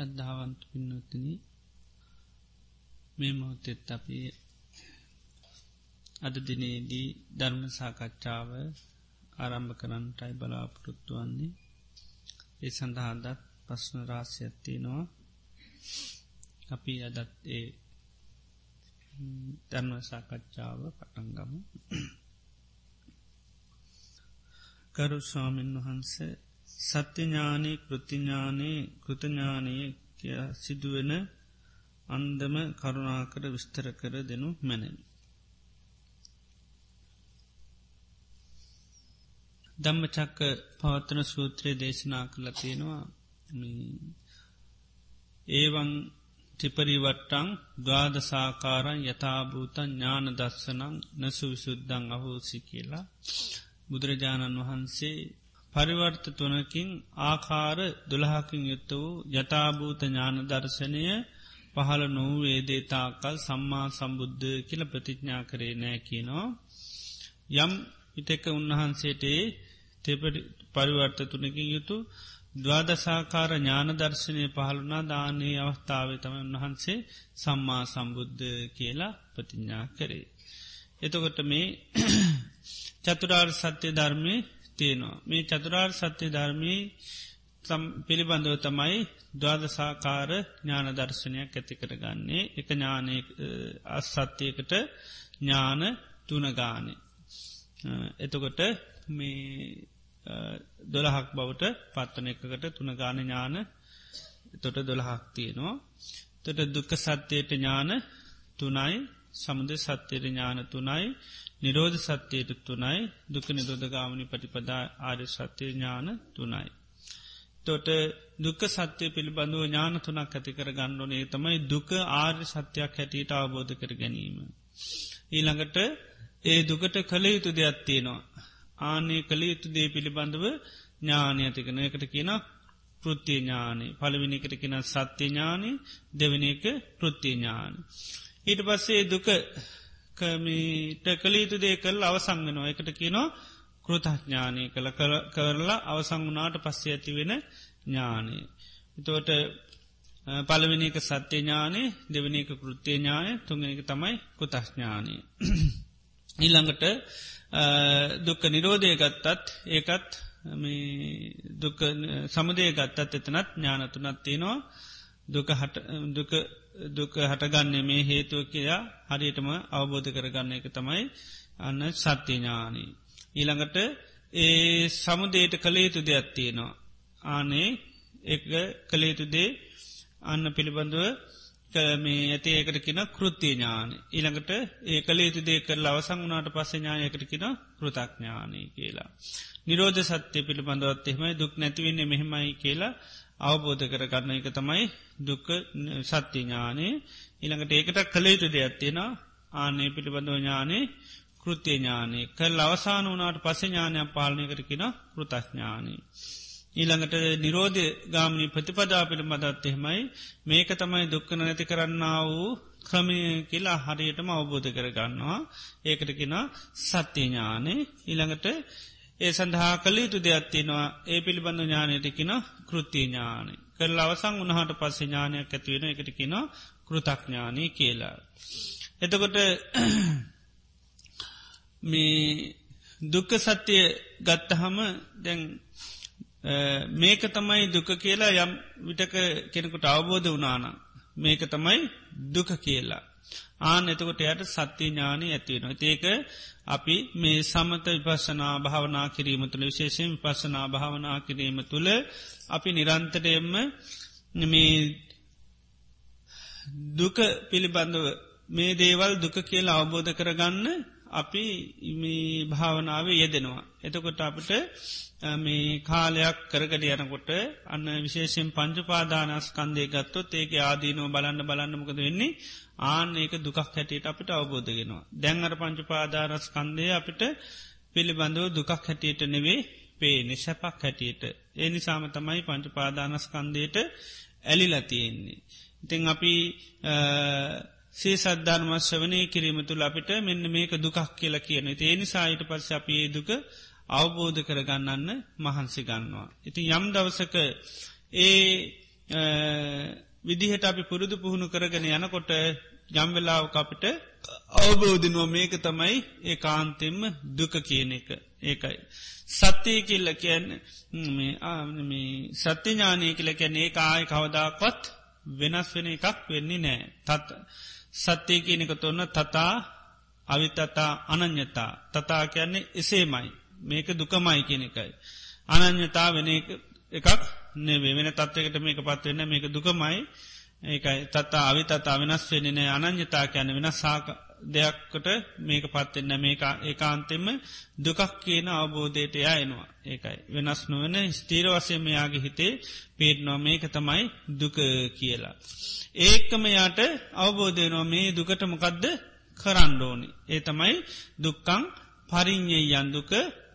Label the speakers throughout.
Speaker 1: ශ්‍රද්ධාවන්ත පින්නොත්තන මේ මොහොතෙත් අපි අද දිනේදී ධර්ම සාකච්ඡාව ආරම්භ කරන්නටයි බලාපොරොත්තු වන්නේ. ඒ සඳහාදත් පස්න රාස්‍යඇත්තිනවා අපි අදත් ඒ ධර්ම සාකච්ඡාව පටන්ගමු කරු ස්වාමීන් වහන්සේ සත්‍යඥානී කෘතිඥානයේ කෘතඥානය කිය සිදුවෙන අන්දම කරුණාකර විස්තර කර දෙනු මැනෙන. දම්මචක්ක පවත්තන සූත්‍රයේ දේශනා කළ තියෙනවා ඒවන් ටිපරිවට්ටං ගාදසාකාරන් යථභූතන් ඥාන දස්සනං නසු විසුද්ධං අහෝසි කියලා බුදුරජාණන් වහන්සේ පරිවර්ත තුනකින් ආකාර දුළහකින් යුත්ත වූ යථභූත ඥාන දර්ශනය පහළ නොවූ ඒදේතාකල් සම්මා සම්බුද්ධ කියල ප්‍රතිඥා කරේ නෑ කියනවා. යම් විතක උන්වහන්සේට පරිවර්ත තුනකින් යුතු දවාදසාකාර ඥාන දර්ශනය පහළුනා දානයේ අවස්ථාව තම උන්වහන්සේ සම්මා සම්බුද්ධ කියලා ප්‍රතිඥා කරේ. එතකොට මේ චතුරාර් සත්‍ය ධර්මය තියෙනවා. මේ චතුරාර් සත්‍ය ධර්මී පිළිබඳව තමයි දවාදසාකාර ඥාන දර්ශනයක් ඇති කරගන්නේ එක ඥානය අස්සත්‍යයකට ඥාන තුනගානේ. එතකොට මේ දොළහක් බවට පත්වන එකකට තුනගාන ඥාන තොට දොළහක් තියෙනවා. තොට දුක්ක සත්‍යයට ඥාන තුනයි සමුද සත්‍යයට ඥාන තුනයි නිරෝධ සත්‍යයට තුනයි දුක නිරෝධගාමනි පටිපදා ආර්ය සත්‍යය ඥාන තුනයි. තොට දුක සත්‍යය පිළිබඳව ඥාන තුනක් ඇති කර ගණ්ඩෝනේ තමයි දුක ආර්ය සත්‍යයක් හැටියට අවබෝධ කර ගැනීම. ඊළඟට ඒ දුකට කළ යුතු දෙයක් තියෙනවා. ආනේ කළ යුතු දේ පිළිබඳව ඥානය ඇතිකන එකට කියන පෘත්තිය ඥානය පළවිනිකට කියෙන සත්‍ය ඥානය දෙවන එක පෘත්තිය ඥාන. ඊට පස්සේ දුක කමීට කළීතු දේ කල් අවසංගනවා එකට කියනවා කෘතඥානය කළ කරලා අවසංගුණාට පස්සේ ඇති වෙන ඥානය. එතෝට පලවෙනික සත්‍ය ඥානය දෙවනික කෘත්තිය ඥානය තුන්ගනික තමයි කෘතඥානය. ඊළඟට දුක්ක නිරෝධය ගත්තත් ඒකත් සමුදය ගත්තත් එතනත් ඥානතුනත් තියෙනවා දුක දුක හටගන්නේ මේ හේතුව කියයා හරියටම අවබෝධ කරගන්න එක තමයි අන්න සත්‍යඥානී. ඊළඟට ඒ සමුදේට කළේතු දෙයක් තියෙනවා. ආනේ එක කළේතුදේ අන්න පිළිබඳුව මේ ඇති ඒකට කියෙන කෘතිය ඥාන. ඊළඟට ඒ කළේතු දේ කරලා අවසං වනාට පස්ස ඥායකට කියෙන කෘතඥානය කියලා. නිරෝධ සත්‍ය පිළිබඳවත් එහෙමයි දුක් නැතිවන්නේ මෙහෙමයි කියලා අවබෝධ කරගන්න එක තමයි දුක සත්‍ය ඥානේ. ඉළඟට ඒකට කළේතු දෙයක් තියෙන ආනේ පිළිබඳව ඥානේ කෘතිය ඥානේ. කල් අවසාන වනාට පස ඥානයක් පාලනය කරකින කෘතඥානී. ඊළඟට නිරෝධ ගාමනි ප්‍රතිපදා පිළිබඳත් එහෙමයි. මේක තමයි දුක්කන නැති කරන්න වූ ක්‍රමය කියලා හරියටම අවබෝධ කරගන්නවා. ඒකට කෙන සත්‍යඥානේ ඊළඟට ඒ සඳහා කළ යුතු දෙයක්ත්තිනවා ඒ පිළිබඳ ඥානයටකින කෘතිය ඥානය කරල අවසං උනහට පස්ස ඥානයක් ඇතිවෙන එකට කියෙන කෘතඥානී කියලා. එතකොට මේ දුක්ක සත්‍යය ගත්තහම දැන් මේක තමයි දුක කියලා යම් විටක කෙනෙකුට අවබෝධ වනාන මේක තමයි දුක කියලා. ආන එතකොට යට සත්‍ය ඥානය ඇතිවෙන. ඒක අපි මේ සමත විපස්සනා භාවනා කිරීම තුළ විශේෂෙන් විපස්සනා භාවනා කිරීම තුළ අපි නිරන්තරයෙන්ම මේ දුක පිළිබඳව මේ දේවල් දුක කියලා අවබෝධ කරගන්න අපි භාවනාවේ යෙදෙනවා. එතකොට අපට මේ කාලයක් කරගඩ යනකොට අන්න විශේෂෙන් පංචුපාදානස්කන්දය ගත්තොත් ඒක ආදීනෝ බලන්න බලන්නමකද වෙන්නේ ආන ඒක දුකක් හැටියට අපිට අවබෝධගෙනවා. දැංගර පංචුපාදානස්කන්දය අපිට පිළිබඳව දුකක් හැටියට නෙවේ පේ නිශපක් හැටියට. ඒ නිසාම තමයි පංචුපාදානස්කන්දයට ඇලිලතියෙන්නේ. ඉතිං අපි සේ සද්ධර්මශ්‍රවනය කිරීම තුළ අපිට මෙන්න මේක දුකක් කියලා කියන. ඒ නිසාහිට පස්ස අපේ දුක අවබෝධ කරගන්නන්න මහන්සි ගන්නවා. ඉතින් යම් දවසක ඒ විදිහට අපි පුරුදු පුහුණු කරගෙන යනකොට යම්වෙලාව අපිට අවබෝධනුව මේක තමයි ඒ කාන්තෙම දුක කියන එක ඒකයි. සත්‍යය කිල්ල කියන්න සත්‍යඥානය කියල කැන ඒ ආය කවදාක්වත් වෙනස් වෙන එකක් වෙන්නේ නෑ තත් සත්‍යය කියනක තොන්න තතා අවිතතා අනං්‍යතා තතා කියන්නේ එසේමයි. මේක දුකමයි කියන එකයි. අනං්‍යතා වෙන එකක් නෙවේ වෙන තත්වකට මේක පත්වවෙන්න මේක දුකමයි. ඒකයි. තත්තා අවිතතා වෙනස් වෙනනේ අනං්‍යතා කියන වෙන සාක දෙයක්කට මේක පත්වෙන්න මේක ඒකාන්තෙම දුකක් කියන අවබෝධයට යනවා ඒකයි වෙනස් නොවන ස්තීර වසයම යාගේ හිතේ පේටනවා මේක තමයි දුක කියලා. ඒකම යාට අවබෝධයනවා මේ දුකට මොකක්ද කරණ්ඩෝනි. ඒ තමයි දුක්කං පරිින්්ඥය යන්දුක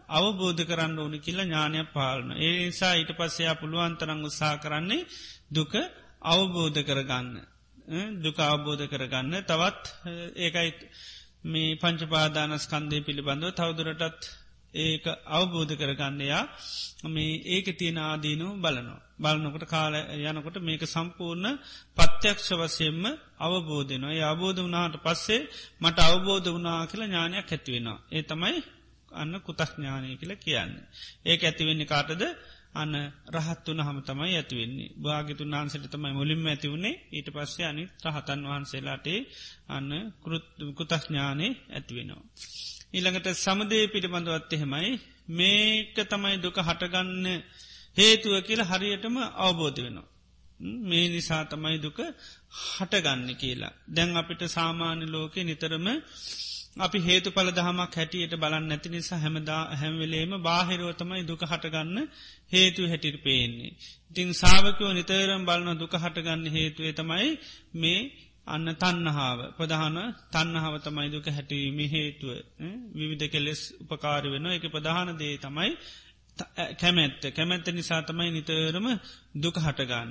Speaker 1: අවබෝධ කරන්න ඕනි කියලා ඥානයක් පාලන. ඒ නිසා ඊට පස්සයා පුළුවන්තරං උත්සා කරන්නේ දුක අවබෝධ කරගන්න. දුක අවබෝධ කරගන්න තවත් ඒකයි මේ පංචපාදානස්කන්දය පිළිබඳව තවදුරටත් ඒක අවබෝධ කරගන්නයා මේ ඒක තියෙන ආදීනු බලනවා. බලනකොට කාල යනකොට මේක සම්පූර්ණ පත්‍යක්ෂ වසයෙන්ම අවබෝධනවා. ඒ අවබෝධ වනාට පස්සේ මට අවබෝධ වනා කියලා ඥානයක් ඇතිවෙනවා. ඒ තමයි අන්න කුතක්ඥානය කියල කියන්න. ඒක ඇතිවෙන්නේ කාටද අන්න රහත් වන හම තමයි ඇතිවෙන්නේ භාගතුන් වහන්සට තමයි මුලින්ම ඇතිවුණේ ඊට පස්සේ අනි රහතන් වහන්සේලාටේ අන්න කුතක්ඥානය ඇතිවෙනවා. ඊළඟට සමදේ පිළිබඳවත් එහෙමයි මේක තමයි දුක හටගන්න හේතුව කියලා හරියටම අවබෝධ වෙනවා. මේ නිසා තමයි දුක හටගන්න කියලා. දැන් අපිට සාමාන්‍ය ලෝකෙ නිතරම අපි හේතු පල දහමක් හැටියට බලන්න නැති නිසා හැමදා හැම්වෙලේම බාහිරෝතමයි දුක හටගන්න හේතු හැටිට පේන්නේ. ඉතින් සාාවකෝ නිතරම් බලන දුක හටගන්න හේතුවේ තමයි මේ අන්න තන්නහාාව ප්‍රධාන තන්නහාව තමයි දුක හැටවීම හේතුව විවිධ කෙලෙස් උපකාර වෙන එක ප්‍රධාන දේ තමයි කැමැත්ත කැමැත්ත නිසා තමයි නිතරම දුක හටගන්න.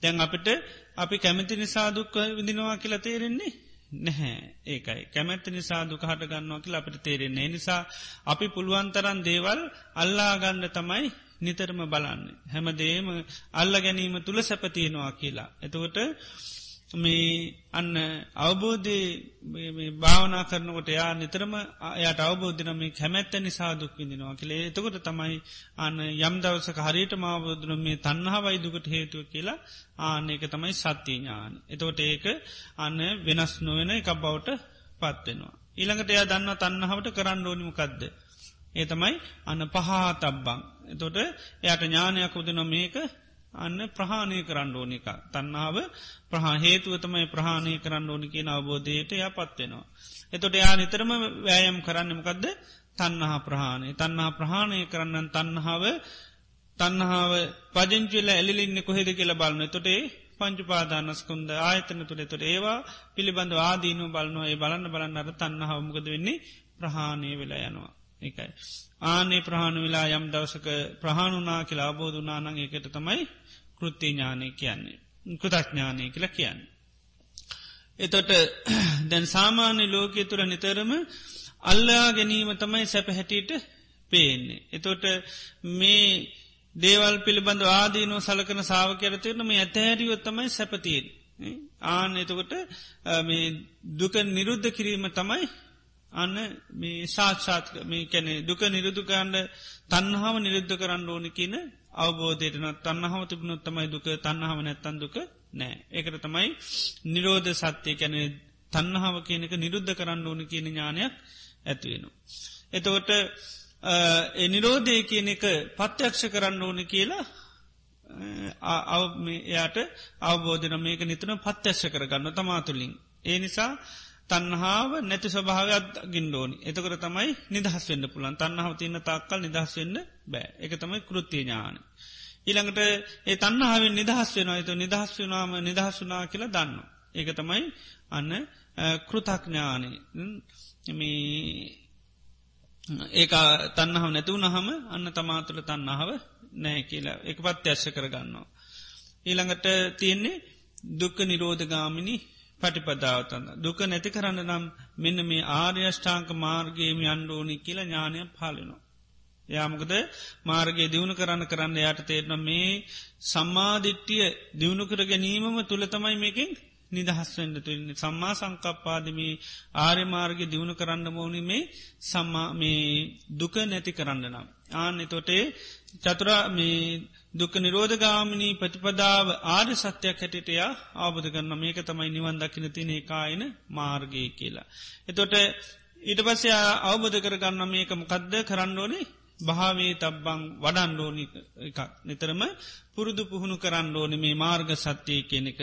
Speaker 1: තැන් අපිට අපි කැමැති නිසා දුක්ක විදිනවා කියලා තේරෙන්නේ නැහැ. ඒකයි. කැමැත්ත නිසා දුකහට ගන්නවා කියලා අපට තේරෙන්නේ නිසා අපි පුළුවන්තරන් දේවල් අල්ලාගන්න තමයි නිතරම බලන්නේ. හැමදේම අල්ල ගැනීම තුළ සැපතියෙනවා කියලා. එතකොට මේ අන්න අවබෝධය භාවනා කරනකොට යා නිතරම අයට අවබෝධනම කැමැත්ත නිසා දුක් විඳිනවා කළේ එතකොට තමයි අන්න යම් දවසක හරියට මාබෝධන මේ තන්නහාවයි දුකට හේතුව කියලා ආන එක තමයි සත්‍යඥාන. එතකොට ඒක අන්න වෙනස් නොවෙන එකක් බවට පත්වෙනවා. ඊළඟට එයා දන්න තන්නහාවට කරන්න ඕනිමකක්ද. ඒ තමයි අන්න පහා තබ්බං. එතොට එයට ඥානයක් උදන මේක අන්න ප්‍රහාණය කරන්න ඕනික. තන්නාව ප්‍රහා හේතුවතමයි ප්‍රහාණය කරන්න ඕනි කිය අවබෝධයට ය පත්වෙනවා. එතොට යා නිතරම වෑයම් කරන්නමකක්ද තන්නහා ප්‍රහාණය තන්නහා ප්‍රහාණය කරන්නන් තන්නහාාව තන්නහාාව පජංචිල එලින්න කොහෙද කියලා බලන්න තොටේ පංචුපාදානස්කුන්ද ආයතන තුළේ තොට ඒවා පිළිබඳ ආදීනු බලනවා ඒ බලන්න බලන්න අර තන්නහාවමකද වෙන්නේ ප්‍රහාණය වෙලා යනවා. එකයි. ආනේ ප්‍රහාණු වෙලා යම් දවසක ප්‍රහාණුනා කියලා අබෝධනානං එකට තමයි කෘත්ති ඥානය කියන්නේ. කෘතඥානය කියලා කියන්න. එතොට දැන් සාමාන්‍ය ලෝකය තුර නිතරම අල්ලා ගැනීම තමයි සැප හැටියට පේන්නේ. එතොට මේ දේවල් පිළිබඳ ආදීනෝ සලකන සාාවකරතයන මේ ඇතහැරියොත් තමයි සැපතියෙන්. ආන එතකොට දුක නිරුද්ධ කිරීම තමයි අන්න මේ සාක්ෂාත් මේ කැනෙ දුක නිරුදුකන්ඩ තන්නහාව නිරුද්ධ කරන්න ඕනි කියන අවබෝධයටන තන්නහාව තිබුණොත් තමයි දුක තන්නහාව නැත්තන් දුක නෑ ඒකට තමයි නිරෝධ සත්‍යය කැනෙ තන්නහාව කියනක නිරුද්ධ කරන්න ඕනි කියන ඥානයක් ඇත්වෙනවා. එතකොට නිරෝධය කියන එක පත්‍යක්ෂ කරන්න ඕන කියලා එයාට අවබෝධන මේක නිතන පත්‍යශ්‍ය කරගන්න තමාතුලින්. ඒ නිසා තන්හාාව නැති ස්වභාවයක් ගින්ඩෝනි එතකර තමයි නිදහස් වෙන්න පුළන් තන්නාව තියන්න තක්කල් නිදහස් වෙන්න බෑ එක තමයි කෘතිය ඥාන. ඊළඟට ඒ තන්නහාාවෙන් නිදහස් වෙනවා ඇතු නිදහස් වනාම නිදහස් වනා කියලා දන්න. ඒක තමයි අන්න කෘතක්ඥානය ඒ තන්නහම නැතුව නහම අන්න තමාතුළ තන්නාව නෑ කියලා එක පත් ඇශ්‍ය කරගන්නවා. ඊළඟට තියෙන්නේ දුක්ක නිරෝධගාමිනි පටිපදාවතන්න. දුක නැති කරන්න නම් මෙන්න මේ ආර්යෂ්ඨාංක මාර්ගේම අන්ඩෝනි කියලා ඥානය පාලනවා. යාමකද මාර්ගගේ දියුණු කරන්න කරන්න යට තේරන මේ සම්මාධිට්ටිය දියුණු කර ගැනීමම තුළ තමයි මේකින් නිදහස්වෙන්ඩ තුළන්නේ සම්මා සංකප්පාදමී ආර්ය මාර්ග දියුණු කරන්න මෝනි මේ සම්මා මේ දුක නැති කරන්න නම්. ආන්න තොටේ චතුරා මේ දුක නිරෝධගාමිනී ප්‍රතිපදාව ආර්ය සත්‍යයක් හැටිටයා ආබධ කරන්න මේක තමයි නිවන් දකින තිනේ කායන මාර්ගය කියලා. එතොට ඊට පස්සේ අවබධ කරගන්න මේක මොකක්ද කරන්න ඕනේ භාවේ තබ්බං වඩන්ඩෝනි එකක් නිතරම පුරුදු පුහුණු කරන්න ඕන මේ මාර්ග සත්‍යය කෙනෙක.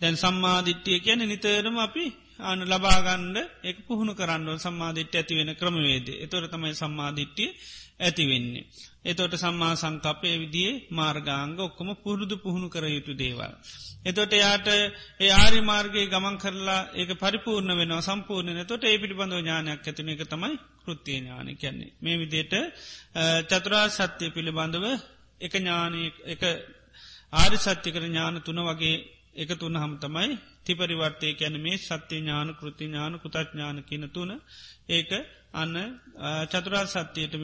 Speaker 1: දැන් සම්මාධිට්්‍යය කියන නිතරම අපි අන ලබාගණ්ඩ එක පුහුණු කරන්නඩ සම්මාධිට්්‍ය ඇති වෙන ක්‍රමවේද. එතොර තමයි සම්මාධිට්්‍යය ඇතිවෙන්නේ. එතොට සම්මා සංකපය විදිේ මාර්ගාංග ඔක්කොම පුරුදු පුහුණු කර යුතු දේවල්. එතොට යාට ඒ ආරි මාර්ගයේ ගමන් කරලා ඒක පරිපූර්ණ වෙන සම්පූර්ණ තොට ඒ පිළිබඳව ඥානයක් ඇතින එක තමයි කෘතිය ඥාන කියන්නේ. මේ විදියට චතුරා සත්‍යය පිළිබඳව එක ඥානය එක ආරි සත්‍යකර ඥාන තුන වගේ එක තුන්න හම තමයි තිපරිවර්තය කැන මේ සත්‍ය ඥාන කෘති ඥාන කුතත් ඥාන කියන තුන ඒක අන්න චතුරා සත්‍යයට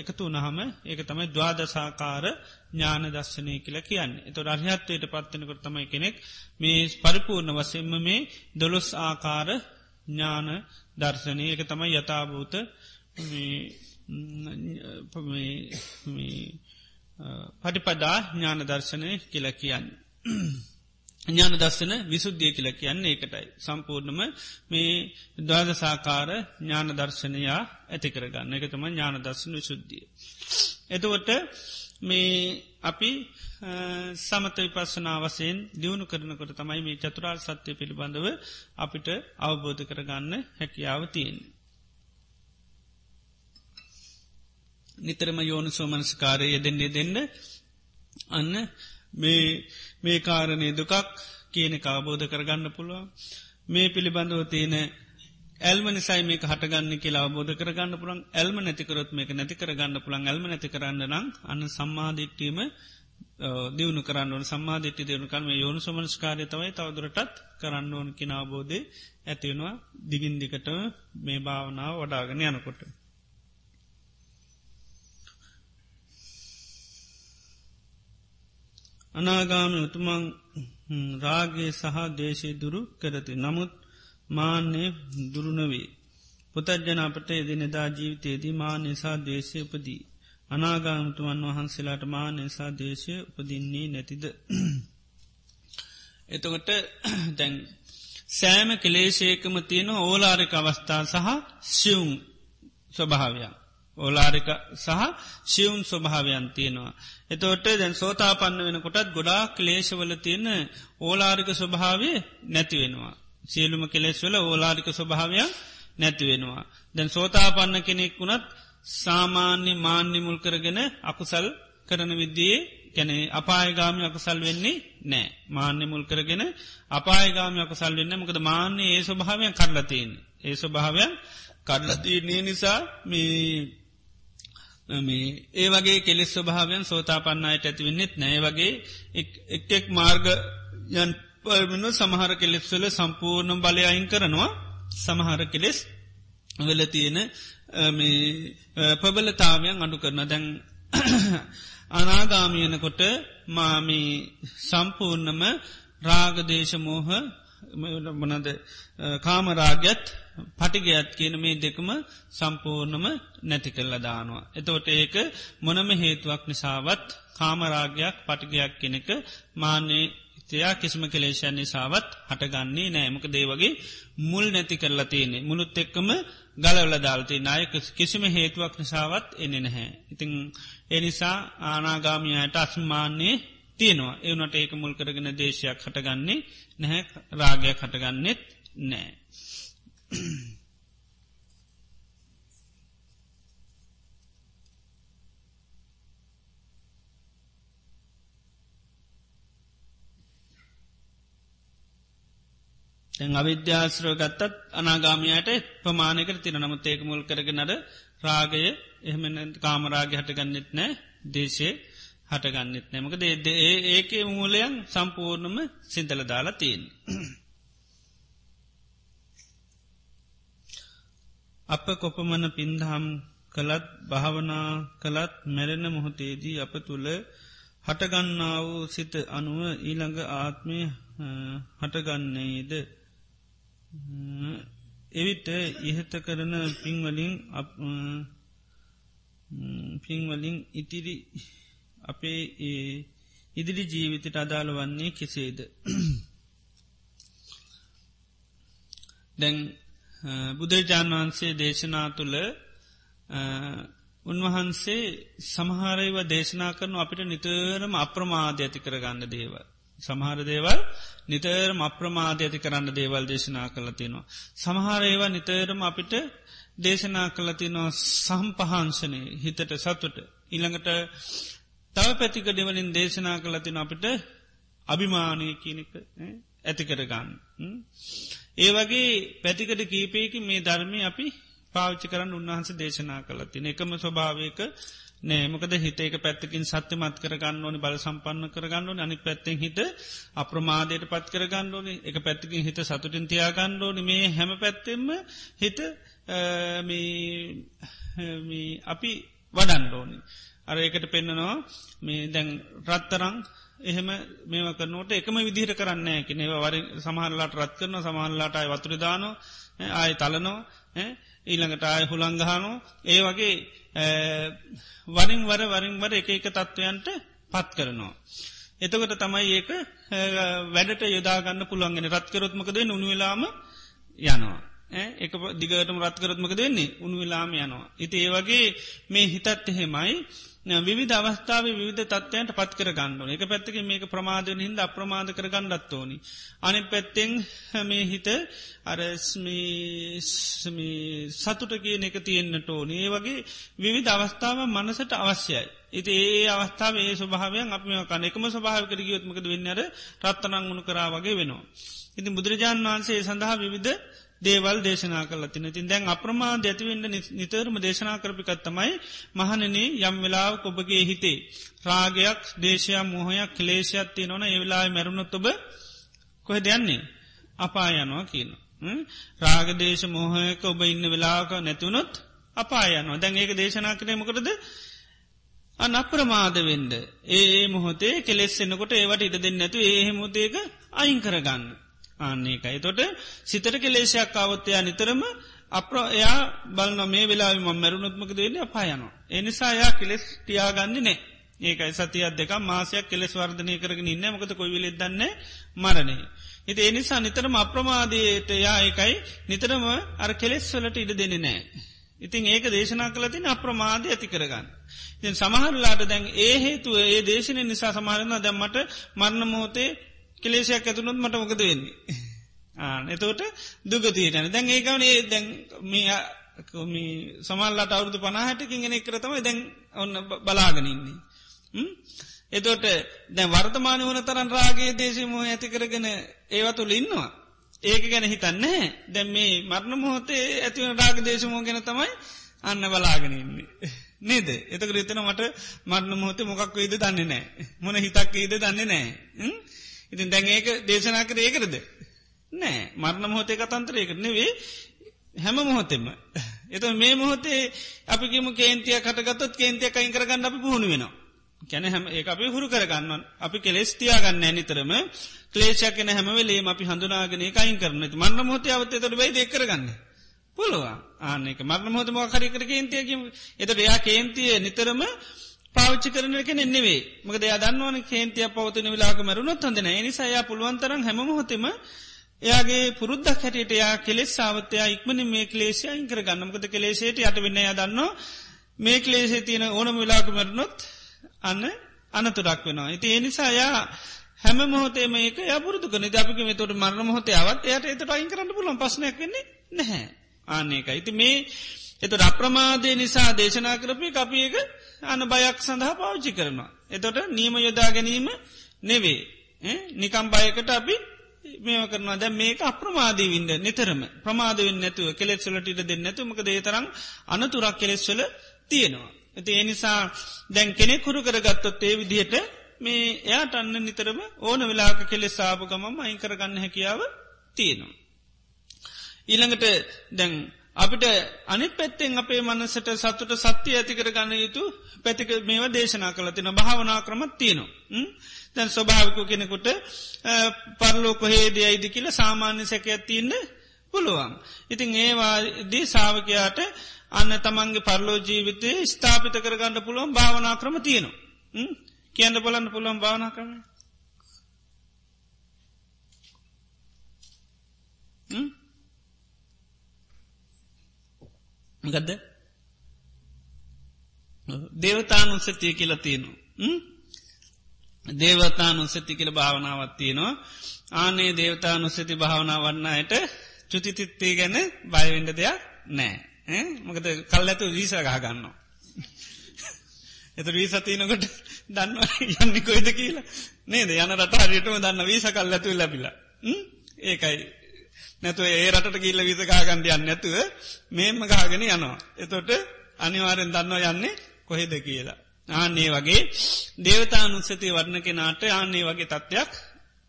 Speaker 1: එකතු වනහම ඒක තමයි දවාදසාකාර ඥාන දස්සනය කියලා කියන්න. එතු රහත්වයට පත්වනකට තමයි කෙනෙක් මේ පරිපූර්ණ වසෙන්ම මේ දොළොස් ආකාර ඥාන දර්ශනය එක තමයි යථභූත පටිපදා ඥාන දර්ශනය කියල කියන්න. ඥාන දස්සන විසුද්ධිය කියල කියන්නේ එකටයි. සම්පූර්ණම මේ දවාදසාකාර ඥාන දර්ශනයා ඇති කරගන්න එක තම ඥාන දර්ශන විසුද්ධිය. එතවට මේ අපි සමත විපස්සනාවසයෙන් දියුණු කරනකොට තමයි මේ චතුරාල් සත්‍යය පිළිබඳව අපිට අවබෝධ කරගන්න හැකියාව තියෙන්. නිතරම යෝනු සෝමනස්කාරය යෙදෙන්නේ දෙන්න අන්න මේ මේ කාරණය දුකක් කියන කාබෝධ කරගන්න පුළුවන්. මේ පිළිබඳව තියෙන ඇල්ම නිසයි මේක හටගන්න කියලා බෝධ කරගන්න පුළන් ඇල්ම නැතිකරොත් මේක නැති කරගන්න පුළන් ඇල්ම නැති කරන්න නම් අන්න සම්මාධිට්ටීම දියුණු කරන්න ඕන. සම්මාධිට්ටි දියුණුකන් මේ යෝනු සමනස්කාරය තමයි තවදුරටත් කරන්න ඕන කිනාබෝධය ඇතිවෙනවා දිගින්දිකට මේ භාවනාව වඩාගෙන යනකොට. අනාගාමි උතුමන් රාගේ සහ දේශය දුරු කරති. නමුත් මාන්‍යය දුරුණවේ. පුතජ්ජන අපට එදිනෙදා ජීවිතයේදී මා නිසා දේශය උපදී. අනාගාමතුමන් වහන්සේලාට මා නිසා දේශය උපදින්නේ නැතිද. එතකොට දැන් සෑම කෙලේශයකම තියෙන ඕලාරික අවස්ථා සහ සියුම් ස්වභාවයක්. ඕලාරික සහ ශියවුන් ස්වභාවයන් තියෙනවා. එතෝට දැන් සෝතාපන්න වෙන කොටත් ගොඩා ක්ලේශවල තියෙන ඕලාරික ස්වභාවය නැතිවෙනවා. සියලුම කෙලෙස්වල ඕලාරික ස්වභාවයක් නැතිවෙනවා. දැන් සෝතාපන්න කෙනෙක් වුණත් සාමාන්‍ය මාන්‍ය මුල් කරගෙන අකුසල් කරන විද්‍යයේ කැනෙ අපායගාමි අකුසල් වෙන්නේ නෑ මාන්‍ය මුල් කරගෙන අපායගාමි අකුසල් වෙන්න මොකද මාන්‍ය ඒ ස්වභාවයක් කඩලතින් ඒ ස්වභාවයක් කඩලතින්නේ නිසා මේ මේ ඒ වගේ කෙලෙස් ස්වභාවයන් සෝතාපන්නයට ඇතිවෙන්නෙත් නෑ. වගේ එක්ෙක් මාර්ග යන් පර්මණ සමහර කෙලෙස්වල සම්පූර්ණ බලය අයින් කරනවා. සමහර කෙලෙස් වෙල තියෙන ප්‍රබලතාවයන් අඩු කරන දැන් අනාගාමියනකොට මාමී සම්පූර්ණම රාගදේශමෝහ මනද කාමරාගත් පටිගයත් කියන මේ දෙකම සම්පූර්ණම නැති කරල දානවා. එතවට ඒක මොනම හේතුවක් නිසාවත් කාමරාගයක් පටිගයක් කෙනෙක මාන්‍යයේ තියා කිසිම කලේෂන් නිසාවත් හටගන්නේ නෑමක දේවගේ මුල් නැති කරලා තියනෙ මුළුත් එක්කම ගලවල දාල්ති නායක කිසිම හේතුවක් නිසාවත් එනෙ නැහැ. ඉතිං එනිසා ආනාගාමියයට අස්මාන්නේ තියෙනවා. එවනට ඒක මුල් කරගෙන දේශයක් හටගන්නේ නැහැ රාගයක් හටගන්නෙත් නෑ. තැන් අවිද්‍යාශ්‍රව ගත්තත් අනාගාමයට ප්‍රමාණයකට තින නමුත් ඒක මුල් කරගෙනට රාගය එහෙම කාමරාග හටගන්නෙත් නෑ දේශය. හටගන්නෙත් නෑමක දේ ඒක මූලයන් සම්පූර්ණම සිින්තල දාලා තියෙන්. අප කොපමන පින්දහම් කළත් භාවනා කළත් මැරෙන මොහොතේදී අප තුළ හටගන්නා වූ සිත අනුව ඊළඟ ආත්මය හටගන්නේද එවිට ඉහත කරන පින්වලින් පින්වලින් ඉතිරි අපේ ඒ ඉදිරි ජීවිතට අදාළ වන්නේ කෙසේද දැන් බුදුරජාණන් වහන්සේ දේශනා තුළ උන්වහන්සේ සමහරයිව දේශනා කරනු අපිට නිතරම අප්‍රමාධ ඇති කරගන්න දේව. සමහර දේවල් නිතරම අප්‍රමාධ ඇති කරන්න දේවල් දේශනා කළතිනවා. සමහර ඒවා නිතරම අපිට දේශනා කළතිනවා සම්පහන්සනය හිතට සතුට. ඉළඟට තව පැතිකඩවලින් දේශනා කළතින අපිට අභිමානය කියනක ඇති කරගන්න. ඒ වගේ පැතිකට කීපයකි මේ ධර්මය අපි පාවිච්චි කරන්න උන්වහන්ස දේශනා කළතින එකම ස්වභාවයක නෑමකද හිත එක පැත්තකින් සත්‍යමත් කරගන්න ඕනි බල සම්පන්න කරගන්න ඕනි. අනි පැත්තෙන් හිත අප්‍රමාදයට පත් කරගන්න ඕනි. එක පැත්තිකින් හිත සතුටින් තියාගන්න ඕනි. මේ හැම පැත්තෙම හිත අපි වඩන්න ඕනි. අර එකට පෙන්න්නනවා මේ දැන් රත්තරං එහෙම මේම කරනට එකම විදිහට කරන්න කෙනෙ වර සමහල්ලාට රත් කරන සමහල්ලාට අයි වතුරදානෝ ආය තලනෝ ඊළඟට ආය හුළංගහනෝ ඒ වගේ වරින් වර වරින් වර එක එක තත්ත්වයන්ට පත් කරනවා. එතකට තමයි ඒක වැඩට යොදාගන්න පුළුවන්ගෙන රත්කරොත්මකද උනුවෙලාම යනවා. එක දිගටම රත්කරත්මක දෙන්නේ උනුවෙලාම යනවා. ඉති ඒ වගේ මේ හිතත් එහෙමයි විවිධ අවස්ථාව විවිධ තත්වයන්ට පත් කර ගන්නඩන එක පැත්තක මේක ප්‍රමාදයෙන් හිද අප්‍රමාද කර ගන්නත් ඕනි. අනි පැත්තෙන් මේ හිත සතුට කියන එක තියෙන්න්නට ඕන ඒ වගේ විවිධ අවස්ථාව මනසට අවශ්‍යයි. ඉති ඒ අවස්ථාව ඒ ස්වභාවයන් අපම කන එකම ස්වභාවකර ගියොත්මක වෙන්නර රත්තනං උුණු කරා වගේ වෙනවා. ඉතින් බුදුරජාණන් වහන්සේ සඳහා විවිධ දේවල් දේශනා කල තින තින් දැන් අප්‍රමාද ඇතිවෙන්ට නිතරම දේශනා කරපිකත්තමයි මහනන යම් වෙලාව ඔබගේ හිතේ. රාගයක් දේශයක් මොහොයක් කලේෂයක්ත්තිය නොන ඒවෙලා මැරුණොත් ඔබ කොහ දෙයන්නේ අපායනවා කියන. රාගදේශ මොහයක ඔබ ඉන්න වෙලාක නැතුනොත් අපායනවා දැන් ඒක දේශනා කරනමකරද අන අප්‍රමාදවෙන්ඩ ඒ මොහොතේ කෙලෙස් එන්නකොට ඒවට ඉට දෙන්න ඇතු ඒ හෙමුදේක අයින් කරගන්න. ආන්නේකයි. තොට සිතට කෙලේෂයක් අවත්තයා නිතරම අප එයා බලන මේ වෙලා ම මැරුණුත්මක දෙන්නේ අපායනවා. එනිසා යා කෙලෙස් තියාගන්න නෑ. ඒකයි සතියක් දෙක මාසයක් කෙලෙස් වර්ධනය කරගෙන ඉන්න මොකද කොයිවිලෙ දන්න මරණේ. හිති එනිසා නිතරම අප්‍රමාදයට යා එකයි නිතරම අර කෙලෙස් වලට ඉඩ දෙන්නේ නෑ. ඉතින් ඒක දේශනා කලතින් අප්‍රමාද ඇති කරගන්න. ඉතින් සමහරලාට දැන් ඒ හේතුව ඒ දේශනය නිසා සමහරන්න දැම්මට මරණ මෝතේ කෙලේෂයක් ඇතුනොත් මට මොකද වෙන්නේ. ආන එතෝට දුගතියටන දැන් ඒකවන ඒ දැන් මේ සමල්ලට අවුදු පනාහටකින් ගෙන කරතම දැන් ඔන්න බලාගනන්නේ. එතෝට දැ වර්තමාන වන තරන් රාගේ දේශම ඇති කරගෙන ඒවතු ලින්නවා. ඒක ගැන හිතන්නේ දැම් මේ මරණ මොහොතේ ඇතිවන රාග දේශමෝ ගැන තමයි අන්න බලාගෙනන්නේ. නේද එතක රිතන මට මරණ මොහොතේ මොකක් වේද දන්නේ නෑ මොන හිතක් ඒද දන්නේ නෑ. ඉතින් දැන් ඒක දේශනා කර ඒකරද නෑ. මරණ මොහොතේ කතන්තරයකට නෙවේ හැම මොහොතෙම. එත මේ මොහොතේ අපිකිම කේන්තිය කටගත්තත් කේන්තිය කයින් කරගන්න අපි පුහුණු වෙනවා. කැන හැම ඒ අපි හුරු කරගන්න අපි කෙලෙස් තියාගන්න ඇනිතරම ක්ලේෂක් කෙන හැමවෙලේ අපි හඳුනාගෙන කයින් කරන මන්න මොහොතේ අවත්තතට බයි දෙ කරගන්න. පුළුවන්. ආනෙක මරණ මොහොත මො හරිකර කේන්තියකින් එතට එයා කේන්තිය නිතරම පාච්චි කරන එක නෙවේ මක දෙයා දන්නවන කේන්තිය පවතන වෙලාක මරුණොත් හොඳන නිසායා පුළුවන්තරන් හැමහොතෙම එයාගේ පුරුද්දක් හැටියට යා කෙලෙස් සාවතයා ඉක්මන මේ කලේෂය ඉංකර ගන්නමකද කලේෂයට යට වෙන්න දන්න මේ කලේෂේ තියෙන ඕනම වෙලාක මැරුණොත් අන්න අනතුරක් වෙනවා. ඉති එනිසා යා හැම මොහොතේ මේක යපුරදු කන අපිම තොට මරණ මොහොතේ අවත් එයට එතට අයින් කරන්න පුලන් පස්නයක් වෙන්නේ නැහැ. ආන්නේක ඉති මේ එත අප්‍රමාදය නිසා දේශනා කරපි අපියක අන බයක් සඳහා පාවිච්චි කරනවා. එතොට නීම යොදා ගැනීම නෙවේ නිකම් බයකට අපි මේව කරනවා දැ මේක අප්‍රමාදී වින්ද නිතරම ප්‍රමාදවෙන් නැතුව කෙලෙස්වලට දෙන්න නැතුමක දේතරම් අනතුරක් කෙලෙස්වල තියෙනවා. ඇති එනිසා දැන් කෙනෙ කුරු කරගත්තොත් ඒ විදිහට මේ එයාට අන්න නිතරම ඕන වෙලාක කෙලෙ සාපගමම අයිකරගන්න හැකියාව තියෙනවා. ඊළඟට දැන් අපිට අනිත් පැත්තෙන් අපේ මනසට සතුට සත්‍යය ඇතිකර ගන්න යුතු පැතික මේවා දේශනා කළ තින භාවනා ක්‍රමත් තියනවා. දැන් ස්වභාවිකු කෙනෙකුට පරලෝක හේදය අයිදි කියල සාමාන්‍ය සැකයක් තියන්න පුළුවන්. ඉතින් ඒවාදී සාාවකයාට අන්න තමන්ගේ පරලෝ ජීවිතය ස්ථාපිත කරගන්න පුළුවන් භාවනා ක්‍රම තියනවා. කියන්න බලන්න පුළුවන් භාවනා කරන. ගදද දේවතානුසතිය කියල තියෙනවා. දේවතානුසති කියල භාවනාවත්තියනවා ආනේ දේවතානුස්සති භාවනා වන්නයට චුතිතිත්තේ ගැන බයවෙන්ඩ දෙයක් නෑ. මකද කල් ඇතු වීස ගහගන්නවා. එත වීසතියනකොට දන්න යන්න කොයිද කියලා. නේද? යන රට හරියටම දන්න වීස කල් ඇතු ලැබිලා. ඒකයි. නැතුව ඒ රට කියල්ල විසකාගන්ඩියන්න නැතුව මේම ගාගෙන යනවා. එතොට අනිවාරෙන් දන්නවා යන්නේ කොහෙද කියලා. ආන්නේ වගේ දේවතානුස්සති වර්ණ කෙනාට ආන්නේ වගේ තත්ත්වයක්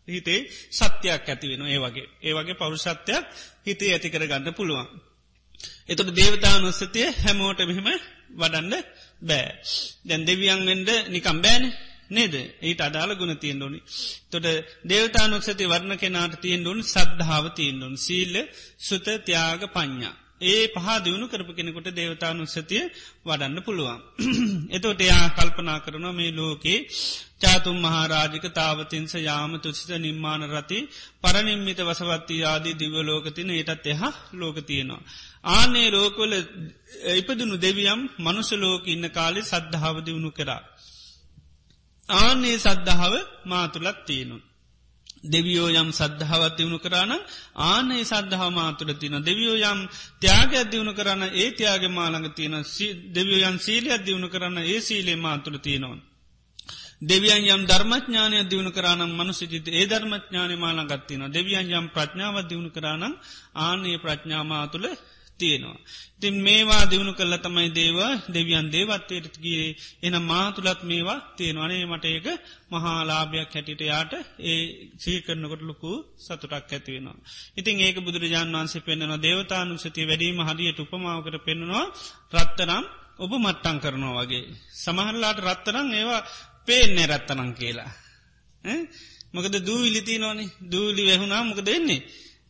Speaker 1: හිතේ සත්‍යයක් ඇතිවෙන ඒ වගේ ඒ වගේ පෞරුෂත්වයක් හිතේ ඇතිකර ගන්න පුළුවන්. එතොට දේවතානුස්සතිය හැමෝට මෙහෙම වඩන්න බෑ. දැන් දෙවියන්ගෙන්ට නිකම් බෑන නේද ඒට අදාළ ගුණ තියෙන් ොනි. තොට දේවතානුක්ෂති වර්ණ කෙනාට තියෙන් ොන් සද්ධාව තියෙන් ොන් සීල්ල සුත ත්‍යයාග පඥ්ඥා. ඒ පහ දියුණු කරපු කෙනෙකුට දේවතානුස්සතිය වඩන්න පුළුවන්. එතොට එයා කල්පනා කරනවා මේ ලෝකේ චාතුම් මහාරාජික තාවතින්ස යාම තුසිත නිර්මාණ රති පරනිම්මිත වසවත්ති ආදී දිවලෝකතින ඒටත් එහා ලෝකතියනවා. ආනේ ලෝකවල ඉපදුණු දෙවියම් මනුසලෝක ඉන්න කාලි සද්ධාව දියුණු කරා. ආනේ සද්ධාව මාතුලත් තියෙනවා. දෙවියෝ යම් සද්ධාවත් දියුණු කරන්න ආනේ සද්ධහා මාතුර තින දෙවියෝ යම් ත්‍යයාගයක් දියුණු කරන්න ඒ ත්‍යයාග මාළඟ තියෙන දෙවියෝ යන් සීලයක් දියුණු කරන්න ඒ සීලේ මාතුර තියෙනවා. දෙවියන් යම් ධර්මඥානය දියුණු කරනම් මනුසිජිත ඒ ධර්මඥානය මාළඟත්තින දෙවියන් යම් ප්‍රඥාවත් දියුණු කරනම් ආනේ ප්‍රඥාමාතුළ තියෙනවා. තින් මේවා දියුණු කල්ල තමයි දේවා දෙවියන් දේවත්වයට ගිය එන මාතුළත් මේවා තියෙනවනේ මට ඒක මහාලාභයක් හැටිට යාට ඒ සීකරනකොට ලොකු සතුටක් ඇතිවෙනවා. ඉතින් ඒක බුදුරජාන් වන්සේ පෙන්න්නනවා දේවතානුසතිය වැඩීම හදියට උපමාවකට පෙන්නවා රත්තරම් ඔබ මට්ටං කරනවා වගේ. සමහරලාට රත්තරං ඒවා පේන්නේ රත්තනං කියලා. මොකද දූවිලිති නොනේ දූලි වැැහුණා මොක දෙන්නේ.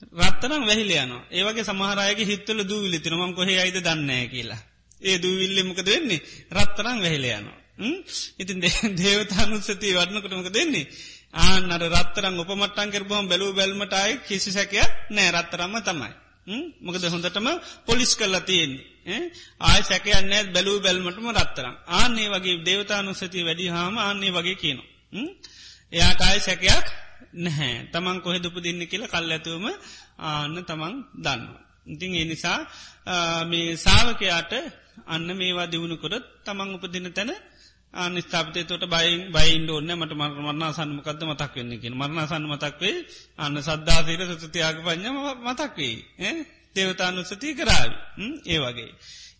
Speaker 1: රත්තරම් වැහිල යනවා ඒවගේ සමහරයගේ හිත්වල දූවිලි තිනමං කොහෙ අයිද දන්නෑ කියලා. ඒ දූවිල්ලෙමක දෙන්නේ රත්තරම් වැහිල යනවා. ඉතින් දේවතානුස්සති වඩනකටමක දෙන්නේ. ආනර රත්තරං උපමට්ටන් කරබහම බැලූ බැල්මටයි කිසි සැකයක් නෑ රත්තරම්ම තමයි. මොකද හොඳටම පොලිස් කල්ලා තියෙන්නේ. ආය සැකයන්නෑ බැලූ බැල්මටම රත්තරම් ආන්නේ වගේ දේවතානුස්සති වැඩි හාම ආන්නේ වගේ කියනවා. එයාට ආය සැකයක් නැහැ. තමන් කොහෙ දුපදින්න කියලා කල් ඇතුවම ආන්න තමන් දන්න. ඉතිං ඒ නිසා මේ සාාවකයාට අන්න මේවා දියුණුකොරත් තමන් උපදින තැන අනිස්ථාපතය තොට බයින් බයින් ඕන්න මට මර මරණා සන්නමකක්ද මතක් වෙන්නකින් මරණා සන්න මතක් වේ අන්න සද්ධාසීර සතියාග පඥම මතක් වේ දේවතානුස්සති කරාව ඒ වගේ.